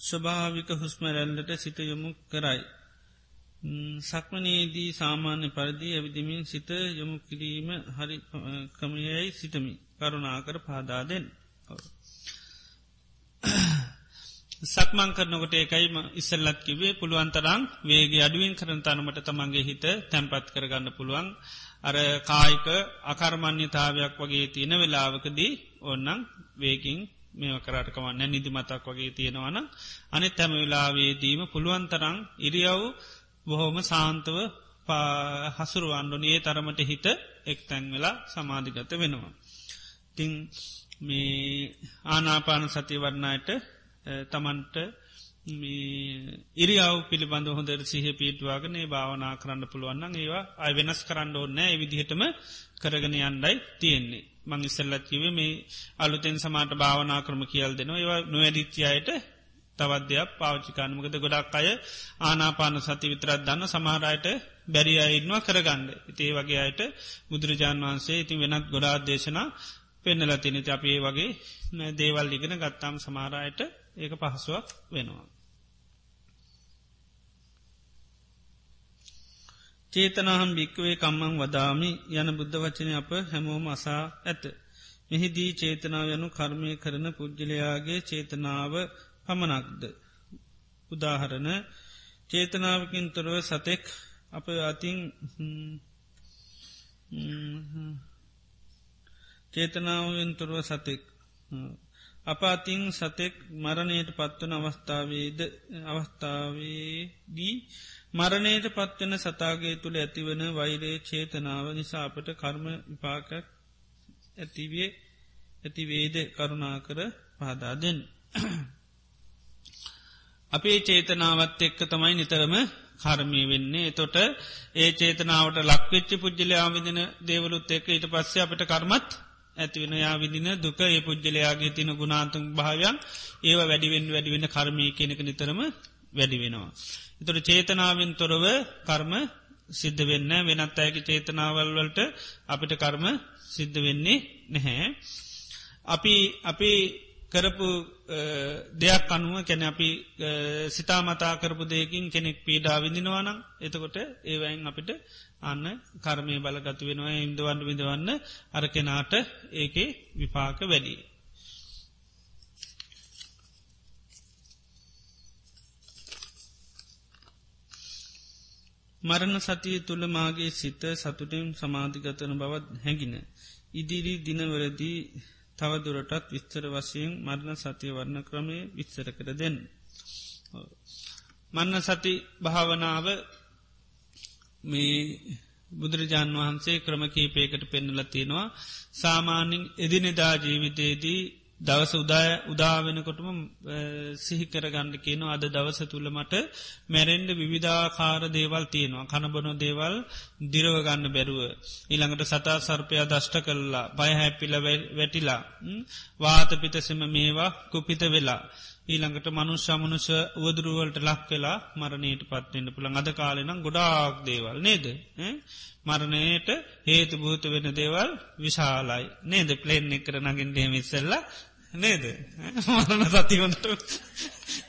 Speaker 1: ස්වභාවික හුස්මරැල්ලට සිත යොමු කරයි. සක්මනයේදී සාමාන්‍ය පරිදි ඇවිදිමින් සිත යොමු කිරීම හරි කමයයි සිතමි කරුණාකර පාදාදෙන්. සක්මං කරනකොට ඒකයිම ඉස්සල්ලත් කිවේ පුළුවන්තරම් වේගේ අඩුවෙන් කරන තනමට තමන්ගේ හිත තැන්පත් කරගන්න පුළුවන්. අර කායික අකර්මණ්‍යතාවයක් වගේ තියෙන වෙලාවකදී ඔන්නන් වේකින් මේ කරටකවන්න නිදිමතක් වගේ තියෙනවන අනි තැම වෙලාවේදීම පුළුවන්තරං ඉරියව් බොහෝම සාන්තව හසුරුවන්ඩුනේ තරමට හිත එක් තැන්වෙලා සමාධිගත වෙනවා. තිං මේ ආනාපාන සතිවරණයට තමන්ට ඉරියාව පිළිබඳ හොඳර සිහ පිටවාගනේ භාවනා කරන්න පුළුවන්න ඒවා අයි වෙනස් කරන්න ඕන්නෑ විදිහටම කරගෙන යන්ඩයි තියෙන්නේ. මං ඉස්සල්ලත් කිවේ මේ අලුතෙන් සමාට භාවනා කරම කියල් දෙනවා ඒවා නොවැඩිච්චියයට තවදයක් පාච්චිකානමකද ගොඩක් අය ආනාපාන සති විතරත් දන්න සමහරයට බැරි අයින්වා කරගන්න. ඉතිේ වගේ අයට බුදුරජාන් වහන්සේ ඉතින් වෙනත් ගොඩාත් දේශනා පෙන්නල තිනති අපේ වගේ දේවල් ඉගෙන ගත්තාම් සමාරයට ඒක පහසුවක් වෙනවා. චේතනාහම් භික්කවේ කම්මං වදාමි යන බුද්ධ වචනය අප හැමෝම අසා ඇත. මෙහිදී චේතනාව යනු කර්මය කරන පුද්ගලයාගේ චේතනාව පමණක්ද. උදාහරණ චේතනාවකින් තොරව සතෙක් අප අතින් චේතනාවෙන් තොරව සතෙක් අපාතිං සතෙක් මරණයට පත්වන අවස්ථාවේද අවස්ථාවේදී මරණයට පත්වන සතාගේ තුළ ඇතිවන වෛරේ චේතනාව නිසාපට කර්ම විපාකක් ඇතිවේ ඇතිවේද කරුණා කර පහදාදෙන්. අපේ චේතනාවත් එක්ක තමයි නිතරම කර්මී වෙන්නේ තොට ඒ චේතනාවට ලක්වෙච්චි පුද්ජලයා විදින දේවලුත් එක්ක ඊට පස්සේ අපට කර්මත් ඇතිවෙන යා විදින දුක ඒ පුද්ජලයාගේ තින ගුණාතුන් භාවයන් ඒව වැඩිවෙන් වැඩිවෙන්න කර්මී කෙනෙක නිතරම වැඩි වෙනවා. එතොට චේතනාවෙන් තොරව කර්ම සිද්ධ වෙන්න වෙනත් අයක චේතනාවල් වලට අපිට කර්ම සිද්ධ වෙන්නේ නැහැ. අපි අපි කරපු දෙයක් අනුව කැන අපි සිතා මතා කරපු දෙයකින් කෙනෙක් පීඩා විඳිනවානම් එතකොට ඒවයින් අපිට අන්න කර්මය බලගතු වෙනවා ඉන්දවන්න විඳවන්න අර කෙනාට ඒකේ විපාක වැඩි. මරණ සතිය තුළ මාගේ සිත සතුටෙන් සමාධිගතන බවත් හැඟින. ඉදිරි දිනවලදී තවදුරටත් විස්තර වශයෙන් මරණ සතිය වර්ණ ක්‍රමය විස්තර කර දෙන්න. මන්න සති භාවනාව මේ බුදුරජාණන් වහන්සේ ක්‍රම කීපයකට පෙන්නල තියෙනවා සාමාන්‍යින් එදිනෙදා ජීවිතයේදී දවස උදාය උදාවෙනකොටම සිහිකර ගණඩ කියන අද දවස තුළ මට මැරෙන්ඩ විවිධාකාර දේවල් තියෙනවා කණබනො දේවල් දිරවගන්න බැරුව. ඊළඟට සතා සර්පයා දෂ්ට කරලා බයහැපිල වැටිලා වාත පිතසෙම මේවා කුපිත වෙලා. ඊළඟට මනුෂ්‍යමනුෂ උවදුරුවලට ලක් වෙලා මරණයට පත්වෙන්න පුළන් අද කාලෙනම් ගොඩාක් දේවල් නේද. මරණයට හේතු භූත වෙන දේවල් විශාලයි නේද ප්ලේන් එකර නගින් ඩේමිස්සල්ලා නේද? මරණ සතිවන්ට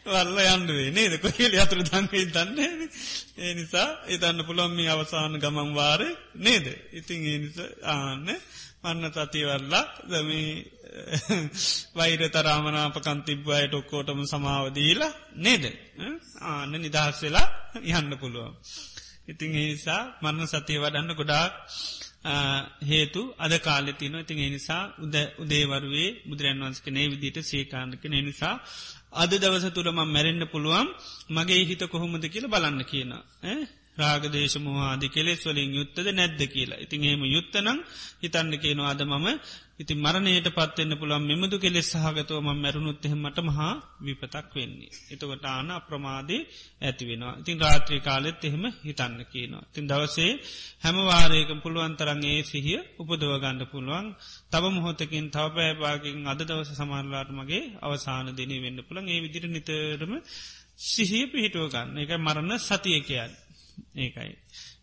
Speaker 1: වල්ල යන්නුවේ නේද? කොහෙල අතුර දංගේ දන්නේ ඒ නිසා ඒතන්න පුළොම්මි අවසාන ගමන් වාර නේද? ඉතින් ඒ නිස ආන්න මන්න සතිවරලා දමී වෛර තරාමනාපකන් තිබ්බයට ඔක්කෝටම සමාවදීලා නේද? ආන්න නිදහස් වෙලා යන්න පුළුවන්. ඉතින් ඒනිසා මරණ සතිය වඩන්න ගොඩාක් හේතු අද කාලෙතින ඉතින් එනිසා උද උදේවරුවේ බුදුරන් වන්ස්ක නේ විදිට සේකාන්නක නිසා අද දවස තුළම මැරෙන්න්න පුළුවන් මගේ හිත කොහොමද කියල බලන්න කියන. රාගදේශ මහාදි කෙලෙස් වලින් යුත්තද නැද්ද කියලා ඉතින් එහෙම යුත්තනම් හිතන්න කියනවාද මම ඉති මරණයට පත්වෙන්න පුළන් මෙමදු කෙලෙස් සහගතව ම මැරුණුත් එහෙමට මහා විපතක් වෙන්නේ. එතකොට ආන අප්‍රමාදේ ඇති වෙනවා. ඉතින් රාත්‍රී කාලෙත් එහෙම හිතන්න කියනවා. තින් දවසේ හැමවාරයක පුළුවන් තරන්ගේ සිහිය උපදවගන්න පුළුවන් තව මොහොතකින් තව පෑපාකින් අද දවස සමාරලාට මගේ අවසාන දෙනී වෙන්න පුළන් ඒ විදිර නිතරම සිහිය පිහිටුව ගන්න එක මරණ සතිය කියන්න. ඒකයි.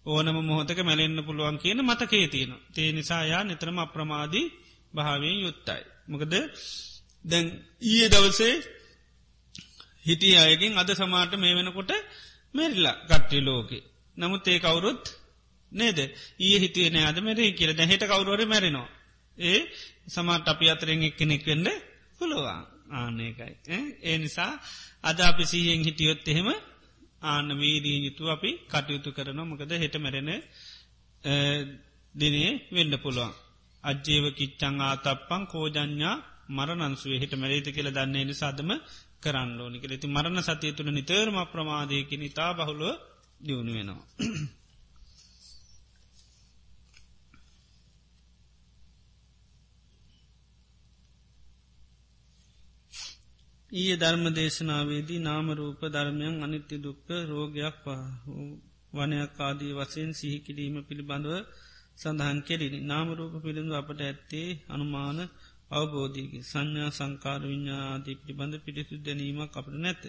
Speaker 1: ඕනම මොහොතක මැලෙන්න්න පුළුවන් කියන මතකේ තියෙන. තේ නිසායා නිතරම අප්‍රමාදී භාවයෙන් යුත්තයි. මොකද දැන් ඊය දවසේ හිටිය අයකින් අද සමාට මේ වෙනකොට මෙරිල්ලා ගට්ටි ලෝකේ. නමුත් ඒ කවුරුත් නේද ඒ හිතුවේ නෑ අද මෙරේ කියල දැහෙට කවරුවර මැරෙනවා. ඒ සමාට අපි අතරෙන් එක්කෙනෙක් වෙන්න පුළුවන් ආනකයි. ඒ නිසා අද අපි සීයෙන් හිටියොත් එහෙම ආන්න වීදී යුතු අපි කටයුතු කරන මොකද හෙට මැරෙන දිනේ වෙන්න පුළුවන්. අජ්ජේව කිච්චං ආතප්පං කෝජඥා මරණන්සුවේ හිට මැරේත කියල දන්නේ නිසාදම කරන්න ඕනි කෙ ති මරණ සතිය තුළ නිතරම ප්‍රමාදයකි නිතා බහුලුව දියුණු වෙනවා. ඊය ධර්ම දේශනාවේදී නාමරූප ධර්මයන් අනිත්‍ය දුක්ක රෝගයක් වනයක් ආදී වසයෙන් සිහිකිරීම පිළිබඳව සඳහන් කෙරිනි නාමරූප පිළිඳු අපට ඇත්තේ අනුමාන අවබෝධීගේ සංඥා සංකාර විඤ්ඥාදී පිළිබඳ පිටිසු දැනීමක් අපට නැත.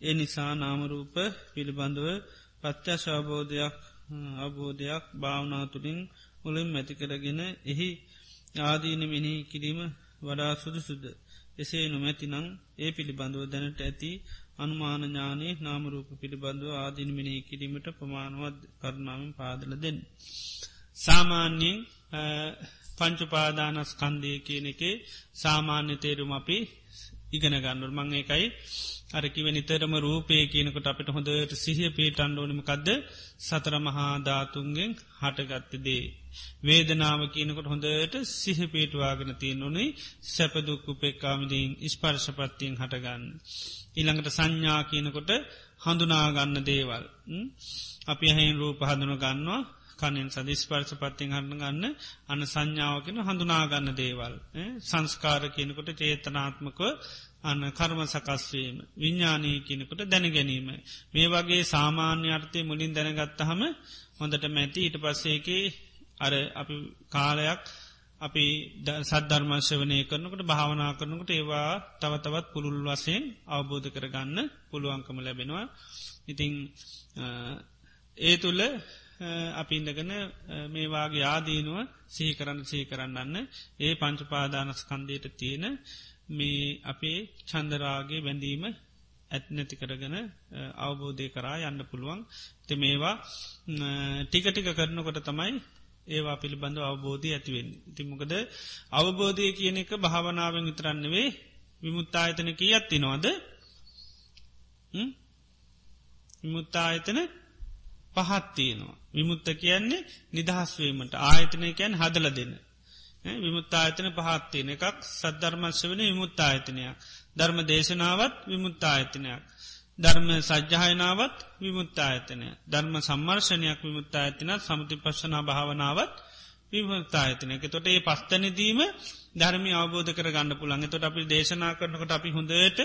Speaker 1: ඒ නිසා නාමරූප පිළිබඳව පත්්‍යශාබෝධයක් අවබෝධයක් භාවනාතුළින් මුලින් මැතිකරගෙන එහි ආදීන මිනි කිරීම වඩා සුදු සුද්ද. එසේ නොමැතිනං ඒ පිළිබඳව දැනට ඇති අනුමානඥානයේ නාමරූප පිළිබඳව ආදීන මිනි කිරීමට ප්‍රමාණවත් කරුණාවෙන් පාදල දෙන්න. සාමාන්‍යයෙන් පංචුපාදානස්කන්දය කියන එකේ සාමාන්‍ය තේරුම අපි ඉගෙන ගන්නුර මං එකයි අරකිව නිතරම රූපය කියනකොට අපිට හොඳට සිහිය පේට අන්ඩෝනිමකක්ද සතර මහා ධාතුන්ගෙන් හටගත්තදේ. වේදනාව කියනකොට හොඳට සිහ පේටවාගෙන තියෙන්නුනේ සැපදුක්කු පෙක්කාමිදීන් ස්පර්ශපත්තියෙන් හටගන්න. ඉළඟට සංඥා කියනකොට හඳුනාගන්න දේවල්. අපි හැන් රූප හඳුන ගන්නවා. කනින් සදිස්පර්ශ පත්තිෙන් හන්න ගන්න. අන්න සංඥාවකෙන හඳුනාගන්න දේවල්. සංස්කාර කියනකොට චේතනාත්මකව අන්න කර්ම සකස්වීම විඤ්ඥානී කියනකොට දැනගැනීම මේ වගේ සාමාන්‍ය අර්ථය මුලින් දැනගත්තහම හොඳට මැති ඊට පස්සේකේ අර අපි කාලයක් අපි සද්ධර්මශ වනය කරනකට භාවනා කරනකට ඒවා තවතවත් පුළුල් වසයෙන් අවබෝධ කරගන්න පුළුවන්කම ලැබෙනවා. ඉතිං ඒ තුළ අපි ඉඳගන මේවාගේ ආදීනුව සහි කරන්න සහි කරන්නන්න ඒ පංචුපාදානස්කන්දයට තියෙන මේ අපේ චන්දරාගේ බැඳීම ඇත් නැති කරගෙන අවබෝධය කරා යන්න පුළුවන්. te මේවා ටිකටික කරනකොට තමයි ඒවා පිළිබඳව අවබෝධය ඇතිවෙන්. තිමකද අවබෝධය කියන එක භාවනාවෙන් විතරන්නවේ විමුත්තායතන කිය ඇත්තිනවාද විමුත්තායතන පහත්තියනවා. විමුත්ත කියන්නේ නිදහස්වීමට ආයතනය කියැන් හදල දෙන්න. විමුත්තායතන පහත්තියන එකක් සද්ධර්මශ්‍ය වන විමුත්තායතනයක්. ධර්ම දේශනාවත් විමුත්තායතනයක්. ධර්ම සජ්්‍යහයනාවත් විමුත්තායතනය ධර්ම සම්මර්ශණයක් විමුත්තායතිනත් සමති පශ්නා භාවනාවත් විමුත්තායතනයක තොට ඒ පස්තනදීම ධර්මි අවබෝධ කර ගන්න පුළන් තොට අපි දේශනා කරනකට අපි හොඳට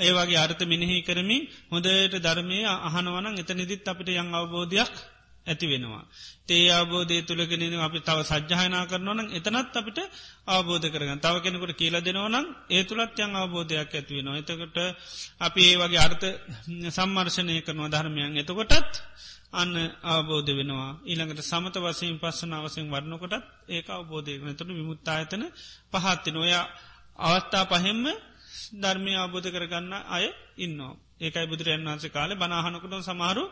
Speaker 1: ඒවාගේ අර්ථ මිනිහි කරමින් හොඳට ධර්මය අහනවනන් එත නිදිත් අපිට යං අවබෝධයක් ඇති වෙනවා. තේ අබෝධය තුළගෙන අපි තව සජ්්‍යහනා කරනවන එතනත් අපිට අවබෝධ කරගන්න තව කෙනෙකුට කියල දෙනවනම් ඒ තුළත් යං අවබෝධයක් ඇතිවෙනවා. එතකට අපි ඒ වගේ අර්ථ සම්මර්ශනය කරනවා ධර්මයන් එතකොටත් අන්න අවබෝධ වෙනවා ඊළඟට සමත වසයෙන් පස්සන අවසයෙන් වරණකොටත් ඒක අවබෝධය නතුට විමුත්තායතන පහත්තින ඔයා අවස්ථා පහෙම්ම ධර්මය අවබෝධ කරගන්න අය ඉන්න. ඒකයි බුදුරයන් වන්සේ කාලේ බනාහනකට සමහරු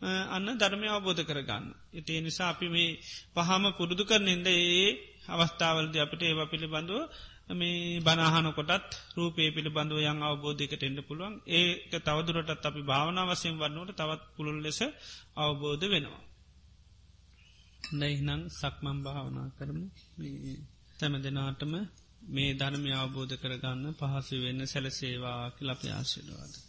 Speaker 1: අන්න ධර්මය අවබෝධ කරගන්න. ඉතිේ නිසා අපි මේ පහම පුරුදු කරනෙන්ද ඒ අවස්ථාවලද අපට ඒවා පිළිබඳුව මේ බනාහනකොටත් රූපේ පිළිබඳව යං අවබෝධයකට එන්න පුළුවන් ඒක තවදුරටත් අපි භාවනාවසයෙන් වන්නට තවත් පුළුල් ලෙස අවබෝධ වෙනවා. නැහිනං සක්මම් භාවනා කරම තැම දෙනාටම මේ ධර්මය අවබෝධ කරගන්න පහසු වෙන්න සැලසේවා කිලප ආශිලවාද.